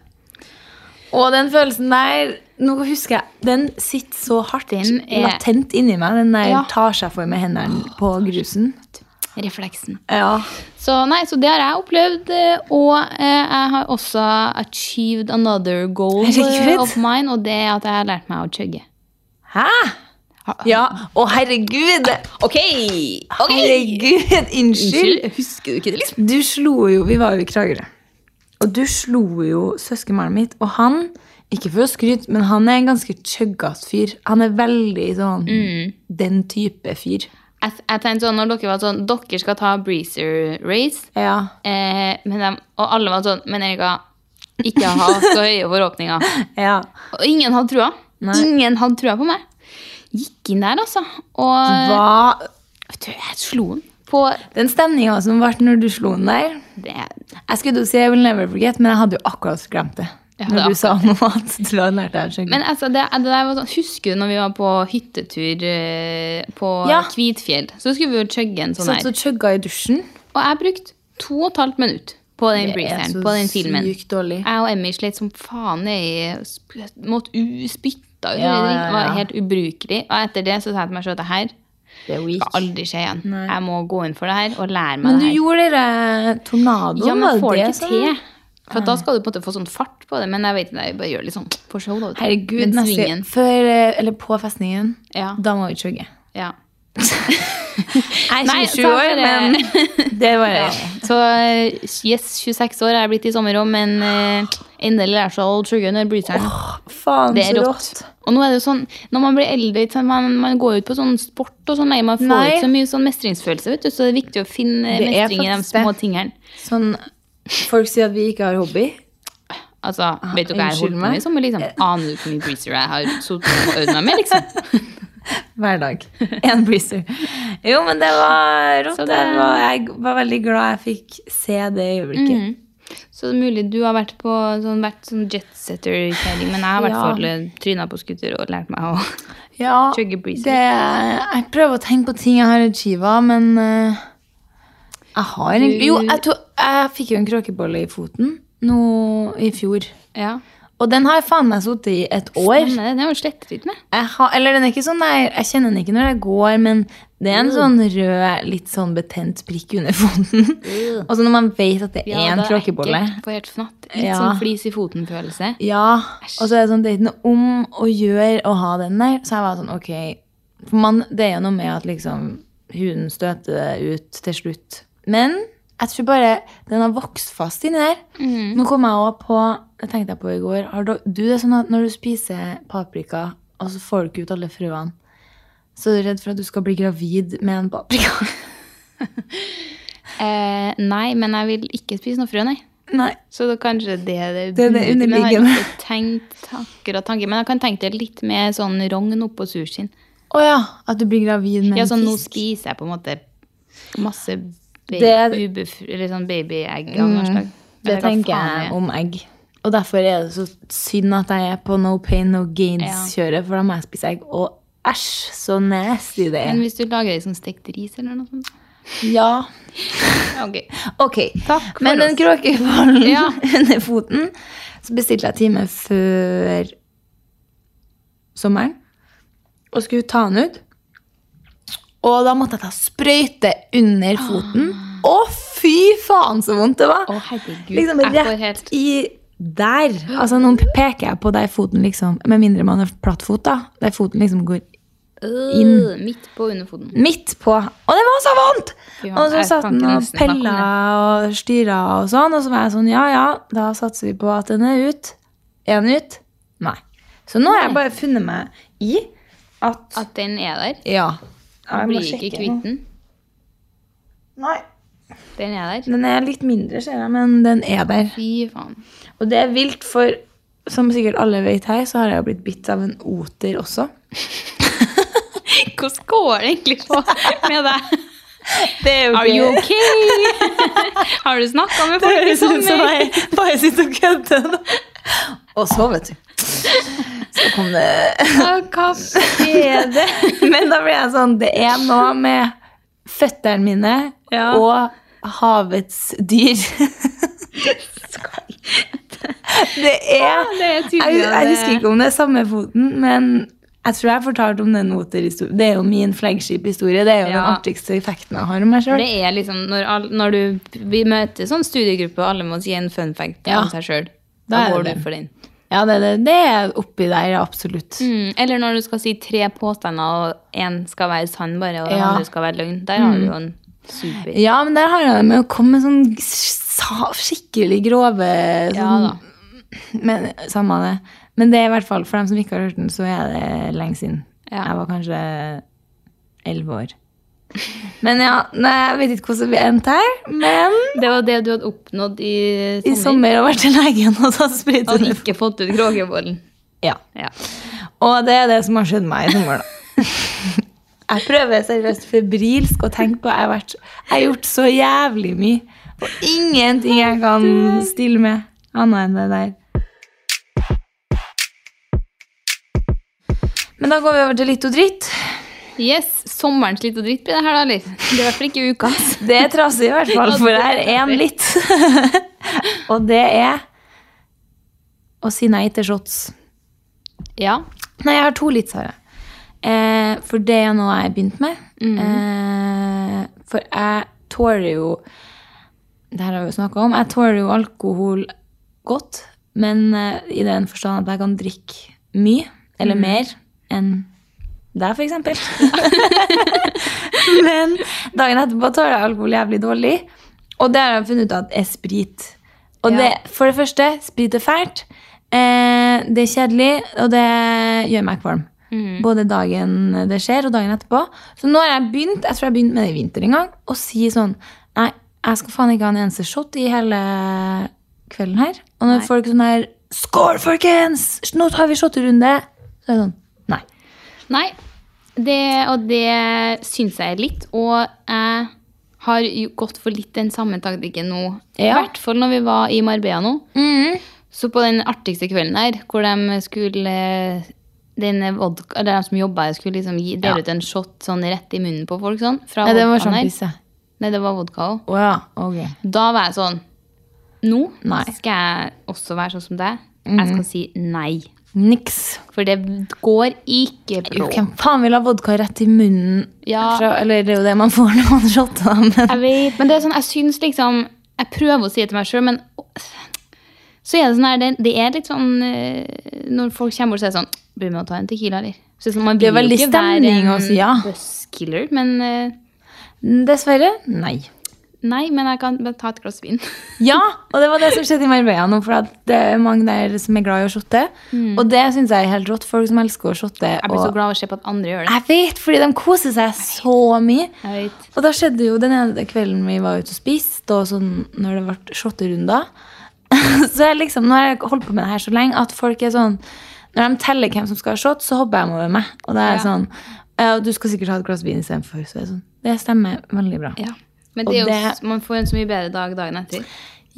Og den følelsen der, nå husker jeg, den sitter så hardt er- latent inni meg. Den der Ja. tar seg for med hendene på grusen. Refleksen. Ja. Så nei, så det har jeg opplevd, eh, og eh, jeg har også achieved another goal Herregud. eh, of mine, og det er at jeg har lært meg å chugge. Hæ? Ja, å herregud! Ok! okay. Herregud, unnskyld. Husker du ikke det, liksom? Du slo jo Vi var jo i Kragerø. Og du slo jo søskenbarnet mitt. Og han, ikke for å skryte, men han er en ganske chuggas fyr. Han er veldig sånn den type fyr. Jeg, jeg tenkte sånn, når dere var sånn, dere skal ta breezer race, Ja. eh, men dem- og alle var sånn, men Erika, ikke ha så [laughs] høye forhåpninger. ja. Og ingen hadde trua. Nei. Ingen hadde trua på meg. Gikk inn der, altså. Og Hva vet du, jeg slo den på Den stemninga som ble når du slo den der det. Jeg skulle si I will never forget, men jeg hadde jo akkurat glemt det. Hadde Når du sa noe at du hadde lært deg å. Men altså, det, det der var sånn, husker du når vi var på hyttetur eh, på Ja. Kvitfjell? Så skulle vi jo chugge en sånn her. Så, så chugga i dusjen. Og jeg brukte to og et halvt minutt på den er breezeren, på den filmen. sykt dårlig. Jeg og Emmy slet som faen i Måtte spytte ut. Ja, ja, Det var ja. helt ubrukelig. Og etter det så sa jeg til meg selv at det her Det skal aldri skje igjen. Nei. Jeg må gå inn for det her og lære meg Men du det her. gjorde det tornadoen, Ja, men får det ikke til. For da skal du på en måte få sånn fart på det. Men jeg vet ikke, jeg bare gjør litt sånn for show. da. Herregud, svingen. før, eh, eller på festningen, Ja. da må vi chugge. ja. [laughs] Jeg er Nei, 27 så år, men det var Ja. Så eh, yes, 26 år er jeg blitt i sommer òg, men uh, endelig er så old chugge under bryteren. Oh, det er rått. Og nå er det jo sånn, når man blir eldre, man, man går ut på sånn sport og sånn, nei, man får Nei. ikke så mye sånn mestringsfølelse, vet du, så det er viktig å finne Det mestring i de små tingene. Sånn, folk sier at vi ikke har hobby. Altså, vet du hva jeg har holdt på med i sommer, liksom? Aner du hvor mye breezer jeg har sittet og øvd meg med, liksom? [laughs] Hver dag. En breezer. Jo, men det var rått. Det- Jeg, var, jeg var veldig glad jeg fikk se det øyeblikket. Mhm. Så det er mulig du har vært på sånn, vært sånn jetsetter-kjæring, men jeg har i hvert fall eh, trynet på skuter og lært meg å Ja, Chugge breezer. det, jeg prøver å tenke på ting jeg har achieva, men eh, jeg har egentlig Jo, jeg, tror, jeg fikk jo en kråkebolle i foten nå i fjor. Ja. Og den har jeg faen meg sittet i et år. Stemme, det er jo slettet litt med. Har, eller den er ikke sånn der, jeg kjenner den ikke når jeg går, men det er en sånn rød, litt sånn betent prikk under foten. Og så når man vet at det er en det er kråkebolle Får helt fnatt. Litt Ja. sånn flis i foten-følelse. Ja, og så er det sånn, det er ikke noe om å gjøre å ha den der. Så jeg var sånn, ok, for man, det er jo noe med at liksom huden støter ut til slutt. Men jeg tror bare den har vokst fast inni der. Nå kom jeg også på, det tenkte jeg på i går, har du, du det er sånn at når du spiser paprika, og så får du ikke ut alle frøene, så er du redd for at du skal bli gravid med en paprika. [laughs] Eh, nei, men jeg vil ikke spise noe frø, nei. Nei. Så det er kanskje det det, Det er det underliggende. Jeg har ikke tenkt akkurat tanken, men jeg kan tenke det litt med sånn rogn oppå sushien. Åja, at du blir gravid med Ja, en sånn nå spiser jeg på en måte masse ba Det- eller sånn babyegg av noe slag. Mm. Det tenker jeg om egg. Og derfor er det så synd at jeg er på no pain, no gains-kjøret, for da må jeg spise egg. Og æsj, så nasty det Men er. hvis du lager liksom som stekt ris eller noe sånt? Ja, [laughs] Ok. okay. Men den kråkeballen Ja. [laughs] under foten, så bestilte jeg time før sommeren. Og skulle ta den ut. Og da måtte jeg ta sprøyte under foten. Å, fy faen, så vondt det var! Å, herregud. liksom rett helt i der. Altså, nå peker jeg på der foten liksom Med mindre man er plattfot, da. Der foten liksom går Øh, Midt på underfoten. midt på. Og det var så vondt! Fy Og så satt den og pella og styra og sånn, og så var jeg sånn ja ja, da satser vi på at den er ut. Er den ut? Nei. Så nå har jeg bare funnet meg i at At den er der. Ja. Må Blir ikke kvitt den. Nei. Den er der. Den er litt mindre, ser jeg, men den er der. Fy faen. Og det er vilt, for som sikkert alle vet her, så har jeg jo blitt bitt av en oter også. [laughs] Hvordan går det egentlig på med deg? Det er jo Are you okay? Har du snakka med folk i sommer? bare sitter og kødder. Og så, vet du. Så kom det Hva skjer det? Men da ble jeg sånn Det er noe med føttene mine Ja. og havets dyr. Det er det er jeg, jeg husker ikke om det er samme foten, men jeg tror jeg fortalte om den motorhistorien. Det er jo min flaggskip-historie. Det er jo den Ja. artigste effekten jeg har om meg sjøl. Det liksom når, når du, vi møter sånn studiegruppe, og alle må si en fun fact Ja. om seg sjøl. Da Da går du for den. Ja, det, det, det er oppi der, absolutt. Mm. Eller når du skal si tre påstander, og én skal være sann, bare, og den Ja. Mm. andre skal være løgn. Der har du jo en super Ja, men der har jeg det med å komme med sånn skikkelig grove sånn, ja, Men samme det. Men det er i hvert fall, for dem som ikke har hørt den, så er det lenge siden. Ja. Jeg var kanskje elleve år. Men ja, nei, jeg vet ikke hvordan vi endte her, men Det var det du hadde oppnådd i i sommer. og vært til legen og tatt sprøyte. Og ikke fått ut kråkebollen. Ja. Ja. Og det er det som har skjedd meg i sommer, da. [laughs] Jeg prøver seriøst febrilsk å tenke på Jeg har, vært, jeg har gjort så jævlig mye. Og ingenting jeg kan stille med annet enn det der. Men da går vi over til litt og dritt. Yes, sommerens litt og dritt blir det her, da, eller? [laughs] Det er i hvert fall ikke ukas. Det er trasig i hvert fall, for det er én litt. [laughs] Og det er å si nei til shots. Ja. Nei, jeg har to litt, Sara. Eh, for det er noe jeg har begynt med. Eh, for jeg tåler jo Det her har vi jo snakka om. Jeg tåler jo alkohol godt, men eh, i den forstand at jeg kan drikke mye, eller mer, enn deg, eksempel. [laughs] men dagen etterpå tåler jeg alkohol jævlig dårlig. Og det har jeg funnet ut at er sprit. Og Ja. det, for det første, sprit er fælt. Eh, det er kjedelig, og det gjør meg kvalm. Både dagen det skjer, og dagen etterpå. Så nå har jeg begynt jeg tror jeg begynte med det i vinter en gang, å si sånn Nei, jeg skal faen ikke ha en eneste shot i hele kvelden her. Og når Nei. folk sånn her Skål, folkens! Nå tar vi shotterunde! Så er det sånn Nei. Det, og det syns jeg er litt. Og jeg har gått for litt den samme taktikken nå. I Ja. hvert fall når vi var i Marbella nå. Mm. Så på den artigste kvelden der, hvor de skulle den vodka, eller de som jobba her, skulle liksom gi, dele Ja. ut en shot sånn rett i munnen på folk. sånn. Fra Nei, det var sånn her. Nei, det var vodka òg. Oh, ja, okay. Da var jeg sånn Nå Nei. skal jeg også være sånn som deg. Jeg skal si nei. Niks. For det går ikke bra. hvem faen vil ha vodka rett i munnen? Ja. Eller det er jo det man får når man shotter, men Jeg vet, men det er sånn, jeg syns liksom Jeg prøver å si det til meg sjøl, men så er det sånn her, det, det er litt sånn eh, Når folk kommer bort og sier sånn Blir med å ta en Tequila, eller? Så sånn, man Det er veldig stemning også, ja. Buskiller, men eh, dessverre, nei. Nei, men jeg kan ta et glass vin. [laughs] Ja, og det var det som skjedde i Marbella nå, for det er mange der som er glad i å shotte. Og det syns jeg er helt rått. Folk som elsker å shotte. Mm. Jeg blir så glad av å se på at andre gjør det. Jeg vet, fordi de koser seg så mye. Og da skjedde jo den ene kvelden vi var ute og spiste, og sånn når det ble shotterunder [laughs] Så jeg liksom, nå har jeg holdt på med det her så lenge at folk er sånn Når de teller hvem som skal ha shot, så hopper de over meg. Og det er Ja. sånn Du skal sikkert ha et glass vin istedenfor. Så det sånn. Det stemmer veldig bra. Ja. Men det er jo, det- man får en så mye bedre dag dagen etter.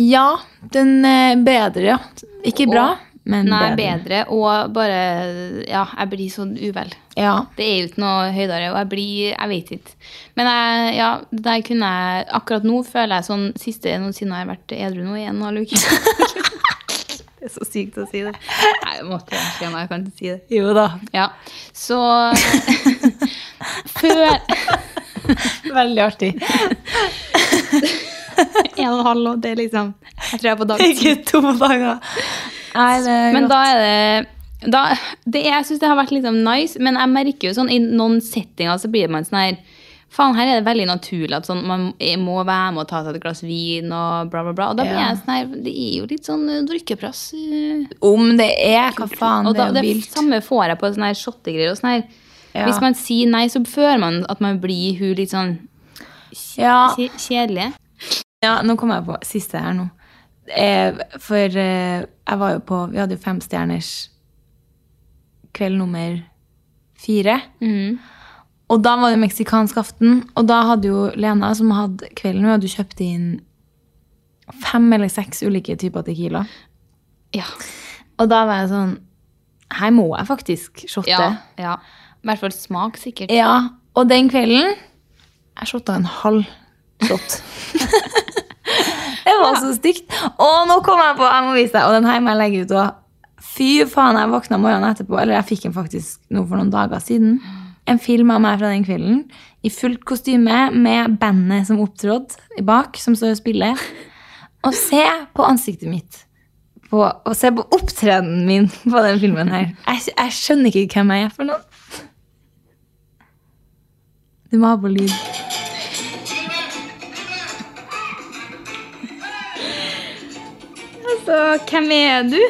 Ja, den er bedre, ja. Ikke bra, Og- men Nei, bedre. bedre, og bare Ja, jeg blir så uvel. Ja. Det er jo ikke noe høydere, og jeg blir Jeg vet ikke. Men jeg, ja, der kunne jeg Akkurat nå føler jeg sånn Siste noensinne har jeg vært edru nå i en halv uke. det er så sykt å si det. Nei, jeg måtte si jeg kan ikke si det. Jo da. Ja, så [laughs] Før [laughs] Veldig artig. [laughs] en og en halv, og det er liksom Jeg tror jeg er på dag. Ikke to dager. Nei, det er Men godt. da er det da, det, Jeg syns det har vært liksom nice, men jeg merker jo sånn i noen settinger så blir man sånn her Faen, her er det veldig naturlig at sånn, man må være med og ta seg et glass vin og bla, bla, bla. Og da blir Ja. jeg sånn her Det er jo litt sånn eh, drikkepress. eh, Om det er, hva faen, og det er det jo vilt. samme får jeg på sånne her shottegreier. og sånn her. Ja. Hvis man sier nei, så føler man at man blir hun litt sånn Ja. kjedelig. Ja, nå kom jeg på siste her nå. Eh, for eh, jeg var jo på Vi hadde jo femstjerners kveld nummer fire. Mm. Og da var det meksikansk aften, og da hadde jo Lena, som hadde kvelden, hun hadde kjøpt inn fem eller seks ulike typer tequila. Ja. Og da var jeg sånn Her må jeg faktisk shotte. ja. ja. I hvert fall smak, sikkert. Ja, og den kvelden Jeg shotta en halv shot. [laughs] det var så stygt. Og nå kom jeg på, jeg må vise deg, og den her må jeg legge ut og Fy faen, jeg våkna morgenen etterpå, eller jeg fikk den faktisk nå for noen dager siden. En film av meg fra den kvelden i fullt kostyme med bandet som opptrådte bak, som står og spiller. Og se på ansiktet mitt på å se på opptredenen min på den filmen her. Jeg, jeg skjønner ikke hvem jeg er for noen. Du må ha på lyd. Altså, hvem er du?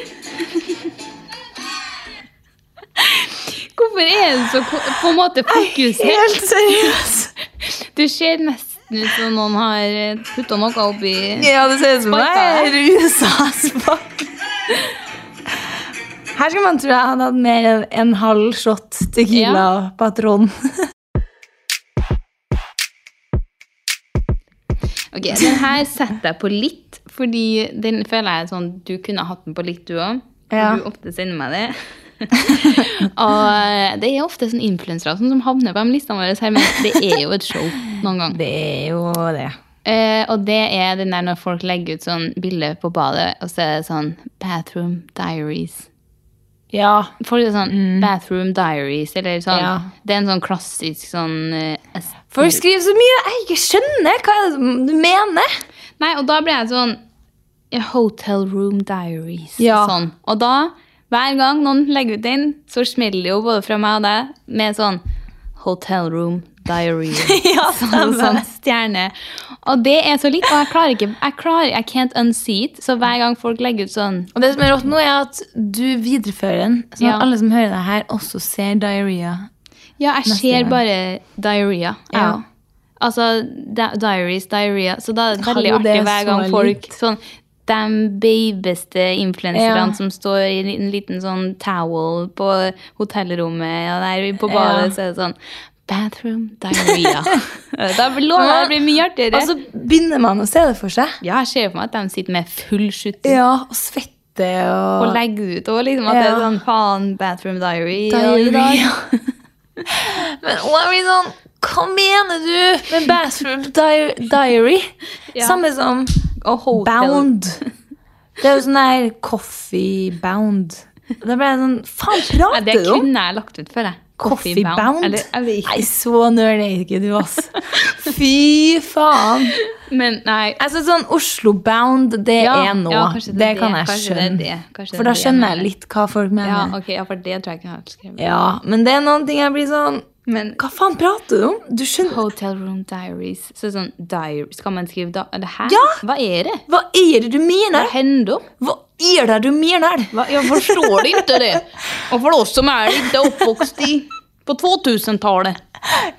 Hvorfor er du så på en måte fokusert? Helt seriøst. Du ser nesten ut som noen har putta noe oppi Ja, det ser ut som det er USA-spak. Her skal man tro jeg hadde hatt mer enn en halv shot tequila patron. Ok, Den her setter jeg på litt, fordi den føler jeg sånn Du kunne hatt den på litt, du òg. Ja. Du ofte sender meg det. [laughs] og det er ofte sånn influensere sånn som havner på de listene våre her, men det er jo et show noen gang. Det er jo det. Uh, og det er den der når folk legger ut sånn bilde på badet, og så er det sånn Bathroom Diaries. Ja. Folk er sånn Bathroom Diaries, eller sånn Ja. Det er en sånn klassisk sånn uh, Folk skriver så mye jeg ikke skjønner. Hva er det du mener? Nei, og da blir jeg sånn Hotel Room Diaries. Ja. Sånn. Og da, hver gang noen legger ut den, så smeller det jo både fra meg og deg med sånn Hotel Room diary. [laughs] Ja, sånn, sånn stjerne. Og det er så litt, og jeg klarer ikke Jeg klarer, I can't unsee it. Så hver gang folk legger ut sånn Og det som er rått nå, er at du viderefører den, så Ja. alle som hører deg her, også ser diarrhea. Ja, jeg ser bare diarrhea. Ja. Ja. Altså di diaries, diarrhea. Så da er det veldig artig er hver gang folk sånn de babeste influenserne Ja. som står i en liten sånn towel på hotellrommet, og der på badet Ja. så er det sånn Bathroom diarrhea. [laughs] da lover jeg det blir mye artigere. Og så begynner man å se det for seg. ja, jeg ser for meg at de sitter med full skjutting Ja, og svetter og, og legger ut. Og liksom at det er sånn faen, bathroom diary. [laughs] Men og jeg blir sånn Hva mener du med bathroom di diary? Ja. Samme som Hotel. bound. [laughs] Det er jo sånn der coffee bound. Da ble jeg sånn Faen, prater du om? Det kunne jeg lagt ut for deg. Coffee bound? Eller, jeg. Nei, så nerd er ikke du, ass. Fy faen. Men nei. Altså sånn Oslo bound, det Ja, er nå. ja, det, det kan det, jeg kanskje skjønne. For da er skjønner jeg litt hva folk Ja, mener. ja, for det tror jeg ikke jeg har skrevet. Ja, men det er noen ting jeg blir sånn Men Hva faen prater du om? Du skjønner Hotel Room Diaries. Så sånn diary, Skal man skrive da det her? Ja! Hva er det? Hva er det du mener? Hva hender? Hva er det du mener? Va? Jag förstår inte det. Och för oss som är inte uppvuxna i på 2000-talet.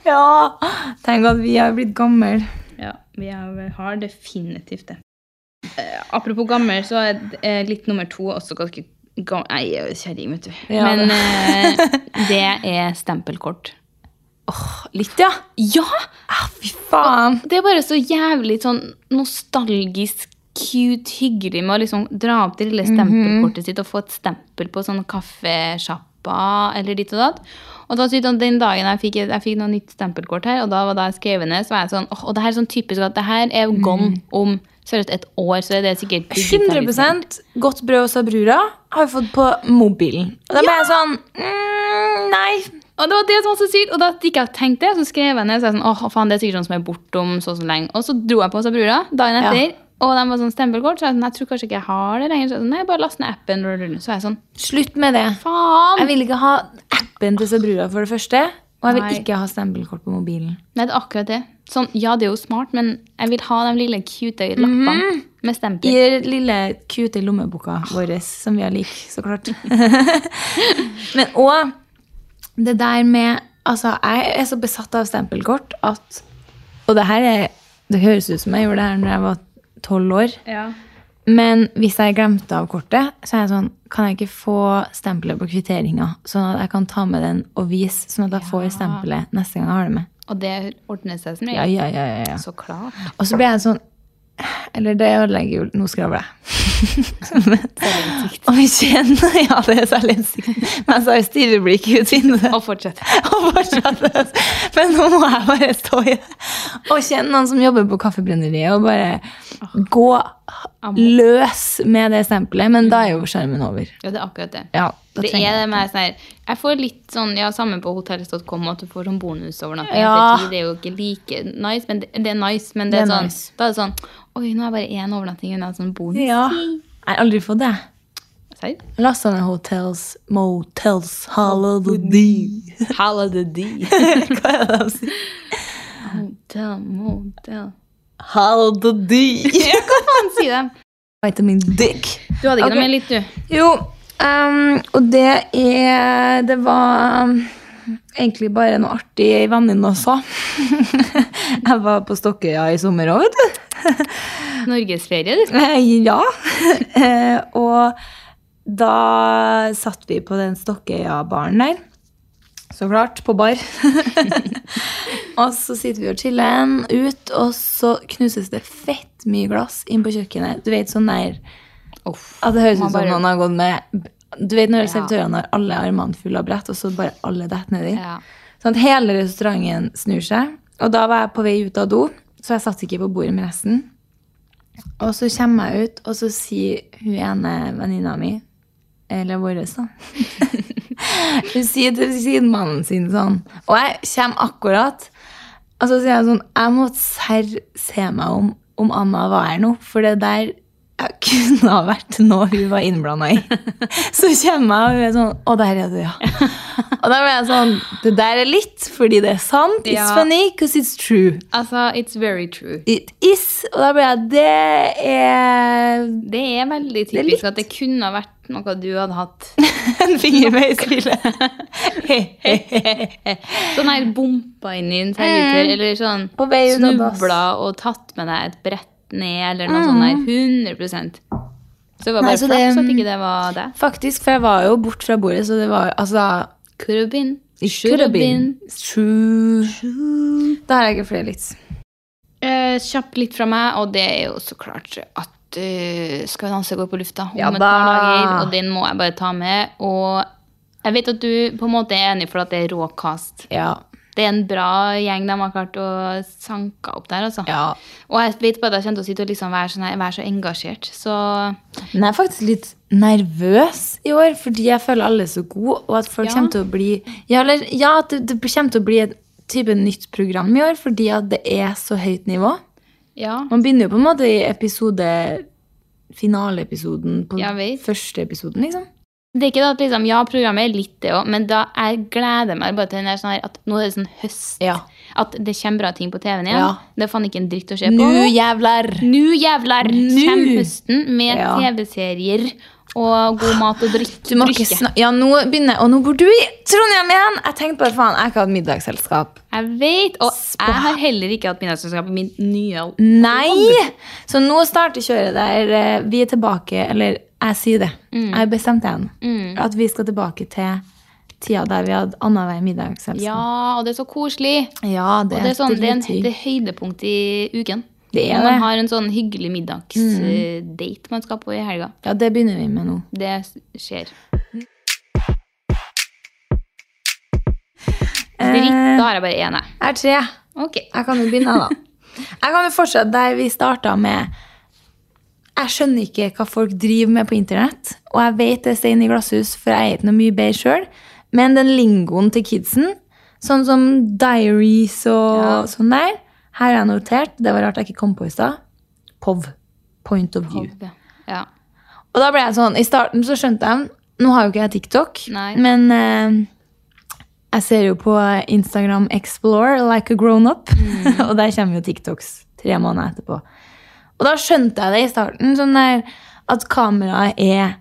Ja, tenk at vi har blitt gamle. Ja, vi har, definitivt det. Eh, apropos gammel, så er eh, litt nummer to også ganske gammel. Nei, er kjerring, vet du. Ja, Men det. eh, det er stempelkort. Litt, ja. Ja! Ah, fy faen. Det er bare så jævlig sånn nostalgisk, cute, hyggelig med å liksom dra opp det lille stempelkortet sitt og få et stempel på sånn kaffesjappa eller ditt og datt. Og da den dagen jeg fikk, jeg fikk noe nytt stempelkort her, og da var det skrevet ned, så var jeg sånn, åh, og det her er sånn typisk at det her er gone om seriøst et år, så er det sikkert digitalisert. 100% godt brød og sabrura har vi fått på mobilen. Og da ble jeg sånn mm, Nei. Og det var det som var så sykt, og da hadde ikke jeg tenkt det, så skrev jeg ned, så jeg sånn, åh, faen, det er sikkert sånn som er bortom så og så lenge. Og så dro jeg på Sabrura dagen Ja. etter, og de var sånn stempelkort, så jeg sånn, jeg tror kanskje ikke jeg har det lenger. Så jeg sånn, nei, bare last ned appen. Så jeg sånn, Slutt med det. faen! Jeg vil ikke ha appen til Sabrura for det første. Og jeg vil Nei. ikke ha stempelkort på mobilen. Nei, det er akkurat det. Sånn, ja, det er jo smart, men jeg vil ha de lille cute lappene med stempel. I den lille cute lommeboka vår, som vi har lik, så klart. [laughs] Men òg det der med Altså, jeg er så besatt av stempelkort at Og det her er Det høres ut som jeg gjorde det her når jeg var tolv år. Ja. Men hvis jeg glemte av kortet, så er jeg sånn Kan jeg ikke få stempelet på kvitteringa, sånn at jeg kan ta med den og vise, sånn at jeg får stempelet neste gang jeg har det med? Og det ordner seg som Ja, regel. ja, ja, ja, ja. Så klart. Og så ble jeg sånn Eller det ødelegger jo Nå skravler jeg. Og vi kjenner Ja, det er særlig innsikt. Men jeg sa jo stirreblikk ut vinduet. Og fortsett. [laughs] Og fortsatte. Men nå må jeg bare stå i det. Og kjenne noen som jobber på Kaffebrenneriet, og bare gå løs med det stempelet. Men da er jo skjermen over. Ja, det er akkurat det. Ja, da Det er det med sånn her Jeg får litt sånn Ja, samme på hotels.com at du får sånn bonusovernatting. Ja. Det er jo ikke like nice, men det, det er nice. Men det er, Det er sånn nice. Da er det sånn Oi, nå er jeg bare én overnatting unna sånn bonus. Ja. Jeg har aldri fått det. Serr? Lasta ned Hotels, Motels, Holiday. [laughs] Holiday. [laughs] Hva er det de sier? Motel, motel. Holiday. Ja, hva faen sier de? Vitamin dick. Du hadde ikke okay. noe mer litt, du? Jo, ehm, og det er Det var um, egentlig bare noe artig venninne også. [laughs] jeg var på Stokkøya i sommer òg, vet du. [laughs] Norgesferie, du? Eh, Ja. [laughs] Eh, og da satt vi på den Stokkøya-baren der. Så klart, på bar. og så sitter vi og chiller ut, og så knuses det fett mye glass inn på kjøkkenet. Du vet sånn der Uff. at det høres ut som bare- noen har gått med Du vet når servitørene har alle armene fulle av brett, og så bare alle detter nedi? Ja. Sånn at hele restauranten snur seg. Og da var jeg på vei ut av do, så jeg satt ikke på bordet med resten. Og så kommer jeg ut, og så sier hun ene venninna mi, eller vår, da [laughs] Hun sier til sidemannen sin sånn Og jeg kommer akkurat, og så sier jeg sånn Jeg må serr se meg om om Anna var her nå, for det der jeg kunne ha vært noe hun var innblanda i. Så kommer jeg, og hun er sånn Å, der er du, ja. Og da ble jeg sånn Det der er litt fordi det er sant. It's Ja. funny because it's true. Altså, it's very true. It is. Og da ble jeg Det er Det er veldig typisk er at det kunne ha vært noe du hadde hatt. [laughs] en finger med i spillet. [laughs] Sånn her bompa inn i en servitør, eller sånn snubla og tatt med deg et brett ned, eller noe sånt der. 100% Så det var Nei, bare det- flaks at ikke det var det. Faktisk, for jeg var jo bort fra bordet, så det var altså Could have been. Should have been. True. Da har jeg ikke flere litt. Eh, kjapt litt fra meg, og det er jo så klart at uh, Skal vi danse går på lufta om Ja et par dager, og den må jeg bare ta med. Og jeg vet at du på en måte er enig for at det er råkast. Ja. Det er en bra gjeng de har klart å sanke opp der, altså. ja. Og jeg vet bare at jeg kjente å sitte og liksom være, sånn her, være så engasjert. Så Men jeg er faktisk litt nervøs i år, fordi jeg føler alle er så gode, og at folk Ja. kommer til å bli Ja, eller, ja det, det kommer til å bli et type nytt program i år, fordi at det er så høyt nivå. ja. Man begynner jo på en måte i episode Finaleepisoden på første episoden, liksom. Det er ikke at liksom, ja, programmet er litt det òg, men da jeg gleder meg bare til den der sånn her, at nå er det sånn høst. Ja. At det kommer bra ting på TV-en igjen. Ja. Det er faen ikke en dritt å se på. Nu jævler! Nå jævler Nu. kommer høsten med Ja. TV-serier og god mat og drikke. Ja, nå begynner Og nå bor du i Trondheim igjen! Jeg tenkte bare, faen, jeg har ikke hatt middagsselskap. Jeg vet, og jeg har heller ikke hatt middagsselskap i min nye Nei! Så nå starter kjøret der eh, vi er tilbake Eller jeg sier det. Jeg har bestemt igjen. At vi skal tilbake til tida der vi hadde annenhver middagsselskap. Ja, og det er så koselig. Ja, det Og det er, sånn, det er, en, det er høydepunkt i uken. Det er man det. har en sånn hyggelig middagsdate man skal på i helga. Ja, det begynner vi med nå. Det skjer. Eh. Dritt, da har jeg bare én, jeg. Jeg er tre. Ok. Jeg kan jo begynne, da. [laughs] Jeg kan jo fortsette der vi starta med Jeg skjønner ikke hva folk driver med på internett. Og jeg vet det er stein i glasshus, for jeg er ikke noe mye bedre sjøl. Men den lingoen til kidsen, sånn som diaries og Ja. sånn der, her har jeg notert. Det var rart jeg ikke kom på i stad. POV. Point of view. Ja. Og da ble jeg sånn, I starten så skjønte jeg Nå har jo ikke jeg TikTok, Nei. men eh, jeg ser jo på Instagram Explore like a grown-up. Mm. [laughs] og der kommer jo TikToks tre måneder etterpå. Og da skjønte jeg det i starten, sånn der at kameraet er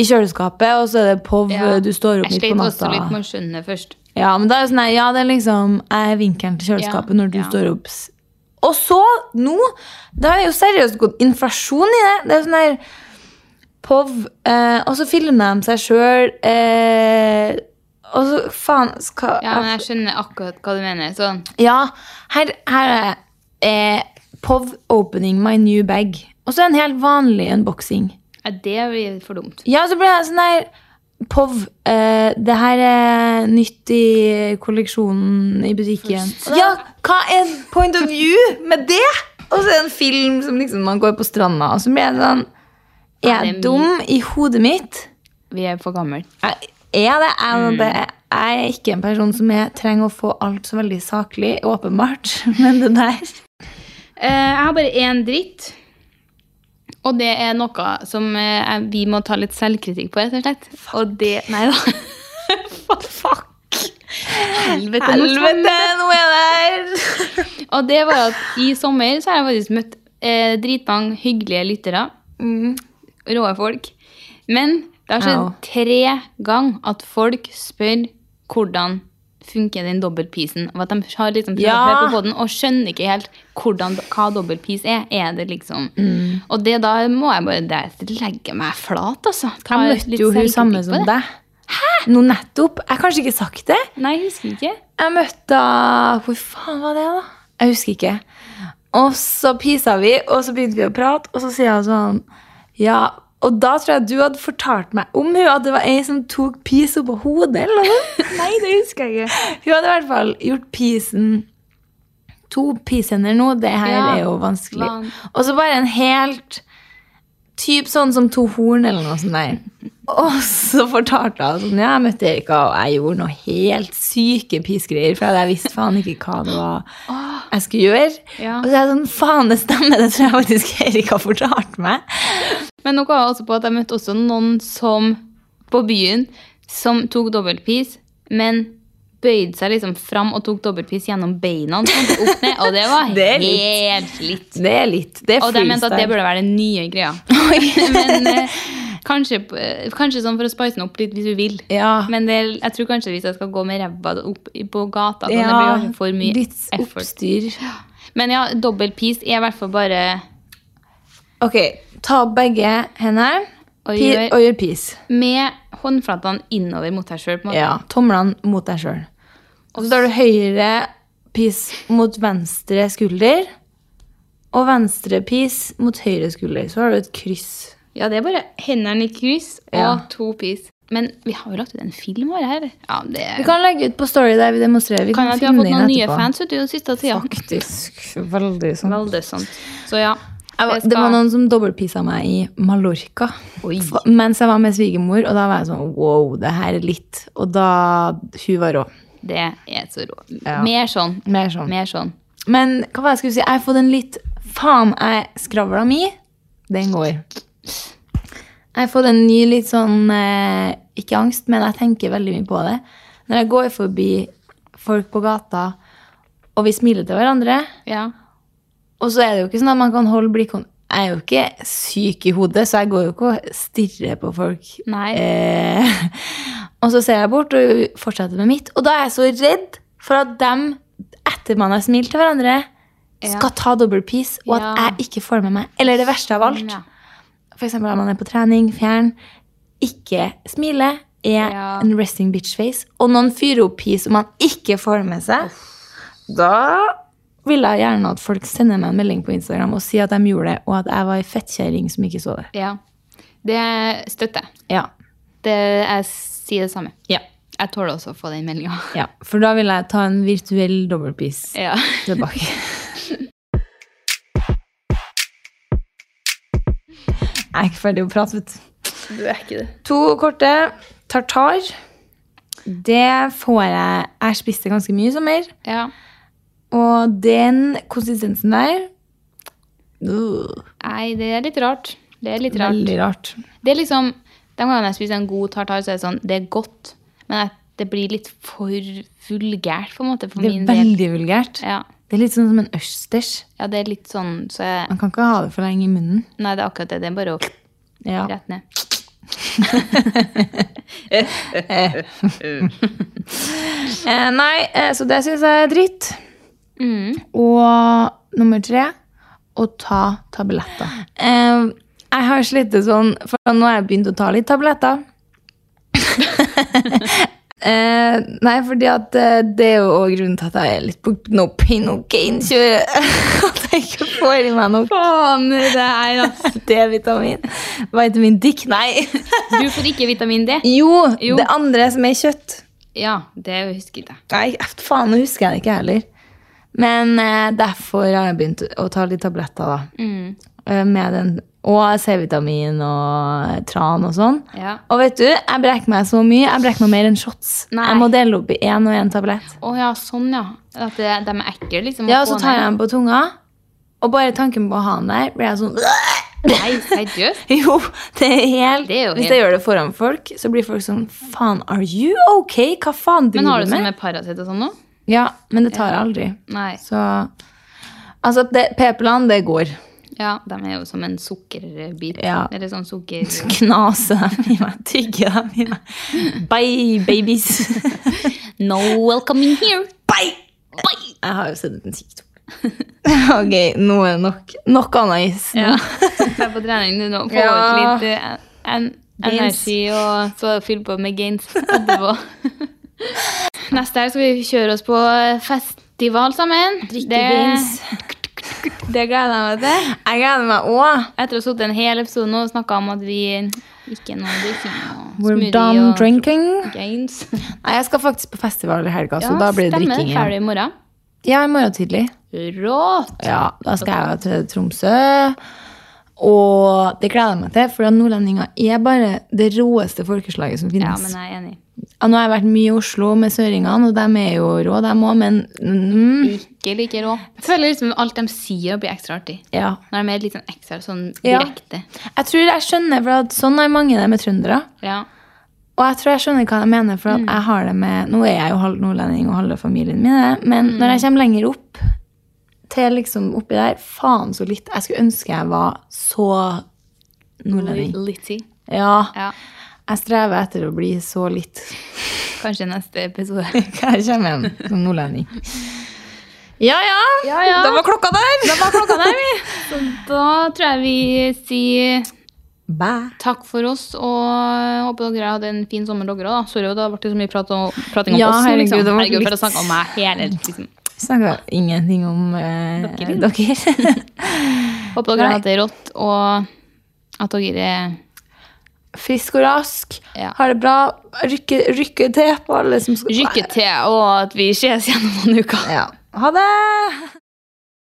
i kjøleskapet, og så er det POV, Ja. du står opp Jeg midt på Jeg natta. også litt med å skjønne først. Ja, men da er sånn der, ja, det er liksom jeg er vinkelen til kjøleskapet Ja, når du ja. står opp. Og så, nå, Det er jo seriøst gått inflasjon i det. Det er sånn der POV, eh, og så filmer de seg sjøl, eh, og så faen skal, Ja, men jeg skjønner akkurat hva du mener. Sånn. Ja, her, her er eh, POV opening my new bag. Og så en helt vanlig unboxing. Ja, det blir for dumt. Ja, så ble jeg sånn her POV, Uh, det her er nytt i kolleksjonen i butikken. Ja, hva er point of view med det? Og så er det en film som liksom man går på stranda, og så blir jeg sånn Er jeg dum i hodet mitt? Vi er for gamle. Er det. Er Mm. det. jeg er ikke en person som jeg trenger å få alt så veldig saklig, åpenbart. [laughs] Men det der jeg har bare én dritt. Og det er noe som eh, vi må ta litt selvkritikk på, rett og slett. Og det Nei da. [laughs] Fuck! Helvete. Helvete, nå er jeg der! [laughs] Og det var at i sommer så har jeg faktisk møtt eh, dritmange hyggelige lyttere. Mm. Rå folk. Men det har skjedd tre ganger at folk spør hvordan funker den dobbeltpisen. Og at de har liksom prøvd Ja. på den og skjønner ikke helt hvordan, hva dobbeltpis er. Er det liksom Mm. Og det da må jeg bare legge meg flat, altså. Ta Jeg møtte jo hun samme som deg. Hæ? Nå nettopp. Jeg har kanskje ikke sagt det. Nei, jeg husker ikke. Jeg møtte Hvor faen var det, da? Jeg husker ikke. Og så pisa vi, og så begynte vi å prate, og så sier hun sånn Ja, og da tror jeg du hadde fortalt meg om hun, at det var ei som tok pis oppå hodet, eller noe. [laughs] Nei, det husker jeg ikke. [laughs] Hun hadde i hvert fall gjort pisen To pishender nå, det her Ja, er jo vanskelig. van- Og så bare en helt Typ sånn som to horn, eller noe sånt der. [laughs] Og så fortalte hun sånn Ja, jeg møtte Erika, og jeg gjorde noe helt syke pisgreier, for jeg visste faen ikke hva det var jeg skulle gjøre. Ja. Og så er jeg sånn Faen, det stemmer, det tror jeg faktisk Erika fortalte meg. Men noe var også på at jeg møtte også noen som på byen som tok dobbeltpis, men bøyde seg liksom fram og tok dobbeltpis gjennom beina. sånn, opp ned, Og det var [laughs] Det helt slitt. Det er litt. Det er Og de mente at det burde være den nye greia. [laughs] men eh, kanskje, kanskje sånn for å spice den opp litt hvis du vil. Ja. Men det, jeg tror kanskje hvis jeg skal gå med ræva opp på gata, sånn, det bli blir for mye litt effort. oppstyr. Men ja, dobbeltpis er i hvert fall bare Ok, ta opp begge hendene Og gjør- og gjør pis. med håndflatene innover mot deg sjøl. Ja, tomlene mot deg sjøl. Og så tar du høyre pis mot venstre skulder. Og venstre pis mot høyre skulder. Så har du et kryss. Ja, det er bare hendene i kryss og Ja. to pis. Men vi har jo lagt ut en film vår her. Ja, det Vi kan legge ut på Story der vi demonstrerer. Vi kan kan, at vi har filme fått noen inn nye etterpå. fans den siste tida. Faktisk. Veldig sant. Veldig sant. Så ja. Det det var noen som dobbeltpissa meg i Mallorca Oi. Mens jeg var med svigermor, og da var jeg sånn wow, det her er litt. Og da Hun var rå. Det er så rå. Ja. Mer sånn. Mer sånn. Mer sånn. Men hva var det jeg skulle si? Jeg har fått en litt Faen, jeg skravla mi. Den går. Jeg har fått en ny litt sånn eh, Ikke angst, men jeg tenker veldig mye på det. Når jeg går forbi folk på gata, og vi smiler til hverandre, Ja. Og så er det jo ikke sånn at man kan holde blikkontakt Jeg er jo ikke syk i hodet, så jeg går jo ikke og stirrer på folk. Nei. Eh, [laughs] og så ser jeg bort og fortsetter med mitt. Og da er jeg så redd for at dem, etter man har smilt til hverandre, Ja. skal ta double piece, og at Ja. jeg ikke får det med meg. Eller det verste av alt. Ja. Eksempel når man er på trening, fjern, ikke smile, er Ja. en resting bitch face, og noen fyrer opp piece og man ikke får med seg, da vil jeg gjerne at folk sender meg en melding på Instagram og sier at de gjorde det, og at jeg var ei fettkjerring som ikke så det. ja. Det støtter jeg. Ja. Det, jeg sier det samme. Ja. Jeg tåler også å få den meldinga. [laughs] ja. For da vil jeg ta en virtuell dobbeltpis Ja. [laughs] tilbake. Jeg er ikke ferdig å prate, vet du. Du er ikke det. To korte. Tartar. Det får jeg Jeg spiste ganske mye i sommer. Ja. Og den konsistensen der uh, Nei, det er litt rart. Det er litt rart. Veldig rart. Det er liksom, De gangene jeg spiser en god tartar, så er det sånn, det er godt. Men det blir litt for vulgært, på en måte, for Det er veldig vulgært. Ja. Det er litt sånn som en østers. ja, det er litt sånn så jeg, Man kan ikke ha det for lenge i munnen. Nei, det er akkurat det. Det er bare å Ja. rett ned. [laughs] [laughs] Eh, nei, eh, så det syns jeg er dritt. Mm. Og nummer tre å ta tabletter. Uh, jeg har slitt sånn, for nå har jeg begynt å ta litt tabletter. [laughs] eh, nei, fordi at eh, det er jo også grunnen til at jeg er litt på no pain, no gain-kjøret. [laughs] at jeg ikke får i meg noe Faen, det er [laughs] altså. D-vitamin. Vitamin Dick, nei. Du får ikke vitamin D. jo, Jo. det andre som er kjøtt. Ja, det husker jeg. Nei, faen, nå husker jeg det ikke heller. Men eh, derfor har jeg begynt å ta litt tabletter, da. Mm. Eh, med den, og C-vitamin og tran og sånn. Ja. Og vet du, jeg brekker meg så mye. Jeg brekker meg mer enn shots. Nei. Jeg må dele opp i én og én tablett. Å ja, sånn ja. At det, de er ekle, liksom. Ja, og så tar jeg den på tunga, og bare tanken på å ha den der, blir jeg sånn [laughs] Nei, seriøst? [laughs] Jo, det er helt, Det er jo Hvis helt- jeg gjør det foran folk, så blir folk sånn Faen, are you ok? Hva faen Men har du du sånn med? med Paracet og sånn nå? Ja, men det tar aldri. Nei. Så Altså, p-pillene, det går. Ja, de er jo som en sukkerbit. Ja. Eller sånn sukker... [laughs] Knase dem i meg, tygge dem i meg. Bye, babies. [laughs] No welcome in here! Bye! Jeg har jo sett ut en TikTok. [laughs] ok, nå er det nok. Nok annet is. Ja. Jeg er på trening nå. Få Ja. ut litt en, energi, og så fylle på med gains etterpå. Neste helg skal vi kjøre oss på festival sammen. Drikke det, [laughs] det gleder jeg meg til. Jeg gleder meg òg. Etter å ha sittet en hel episode nå og snakka om at vi ikke noe drikking og We're done og drinking. Games. [laughs] Nei, jeg skal faktisk på festival i helga, så da blir det stemmer. drikking Ferdig i morgen. Ja, i morgen tidlig. Rått! Ja, da skal jeg til Tromsø. Og det gleder jeg meg til, for nordlendinger er bare det råeste folkeslaget som finnes. Ja, men jeg er enig. Ja, nå har jeg vært mye i Oslo med søringene, og de er jo rå, de òg, men mm, Ikke like rå. Jeg føler liksom alt de sier, blir ekstra artig. ja. Når de er litt sånn ekstra sånn Ja. direkte. Jeg tror jeg skjønner, for at sånn er mange det med trøndere. Ja. Og jeg tror jeg skjønner hva de mener, for at jeg har det med Nå er jeg jo halv nordlending og halve familien min, det, men når jeg kommer lenger opp til liksom oppi der Faen så litt. Jeg skulle ønske jeg var så nordlending. Litty. Ja. Ja. Jeg strever etter å bli så litt. Kanskje neste episode. [laughs] Jeg kommer igjen som nordlending. Ja, ja. Ja, ja. Da var klokka der. Da var klokka der, vi. Så da tror jeg vi sier Bye. takk for oss, og håper dere hadde en fin sommer, dere òg. Sorry, da ble det så mye prat og, prating om Ja, oss. nå, herregud, liksom. det var herregud, for å snakke om meg hele liksom. Snakka ingenting om eh, Dere. dere. [laughs] Håper dere har hatt det rått, og at dere er Frisk og rask. Ja. Har det bra. Rykke, rykke til på alle som skal Rykke til, og at vi ses gjennom noen uker. Ja. Ha det!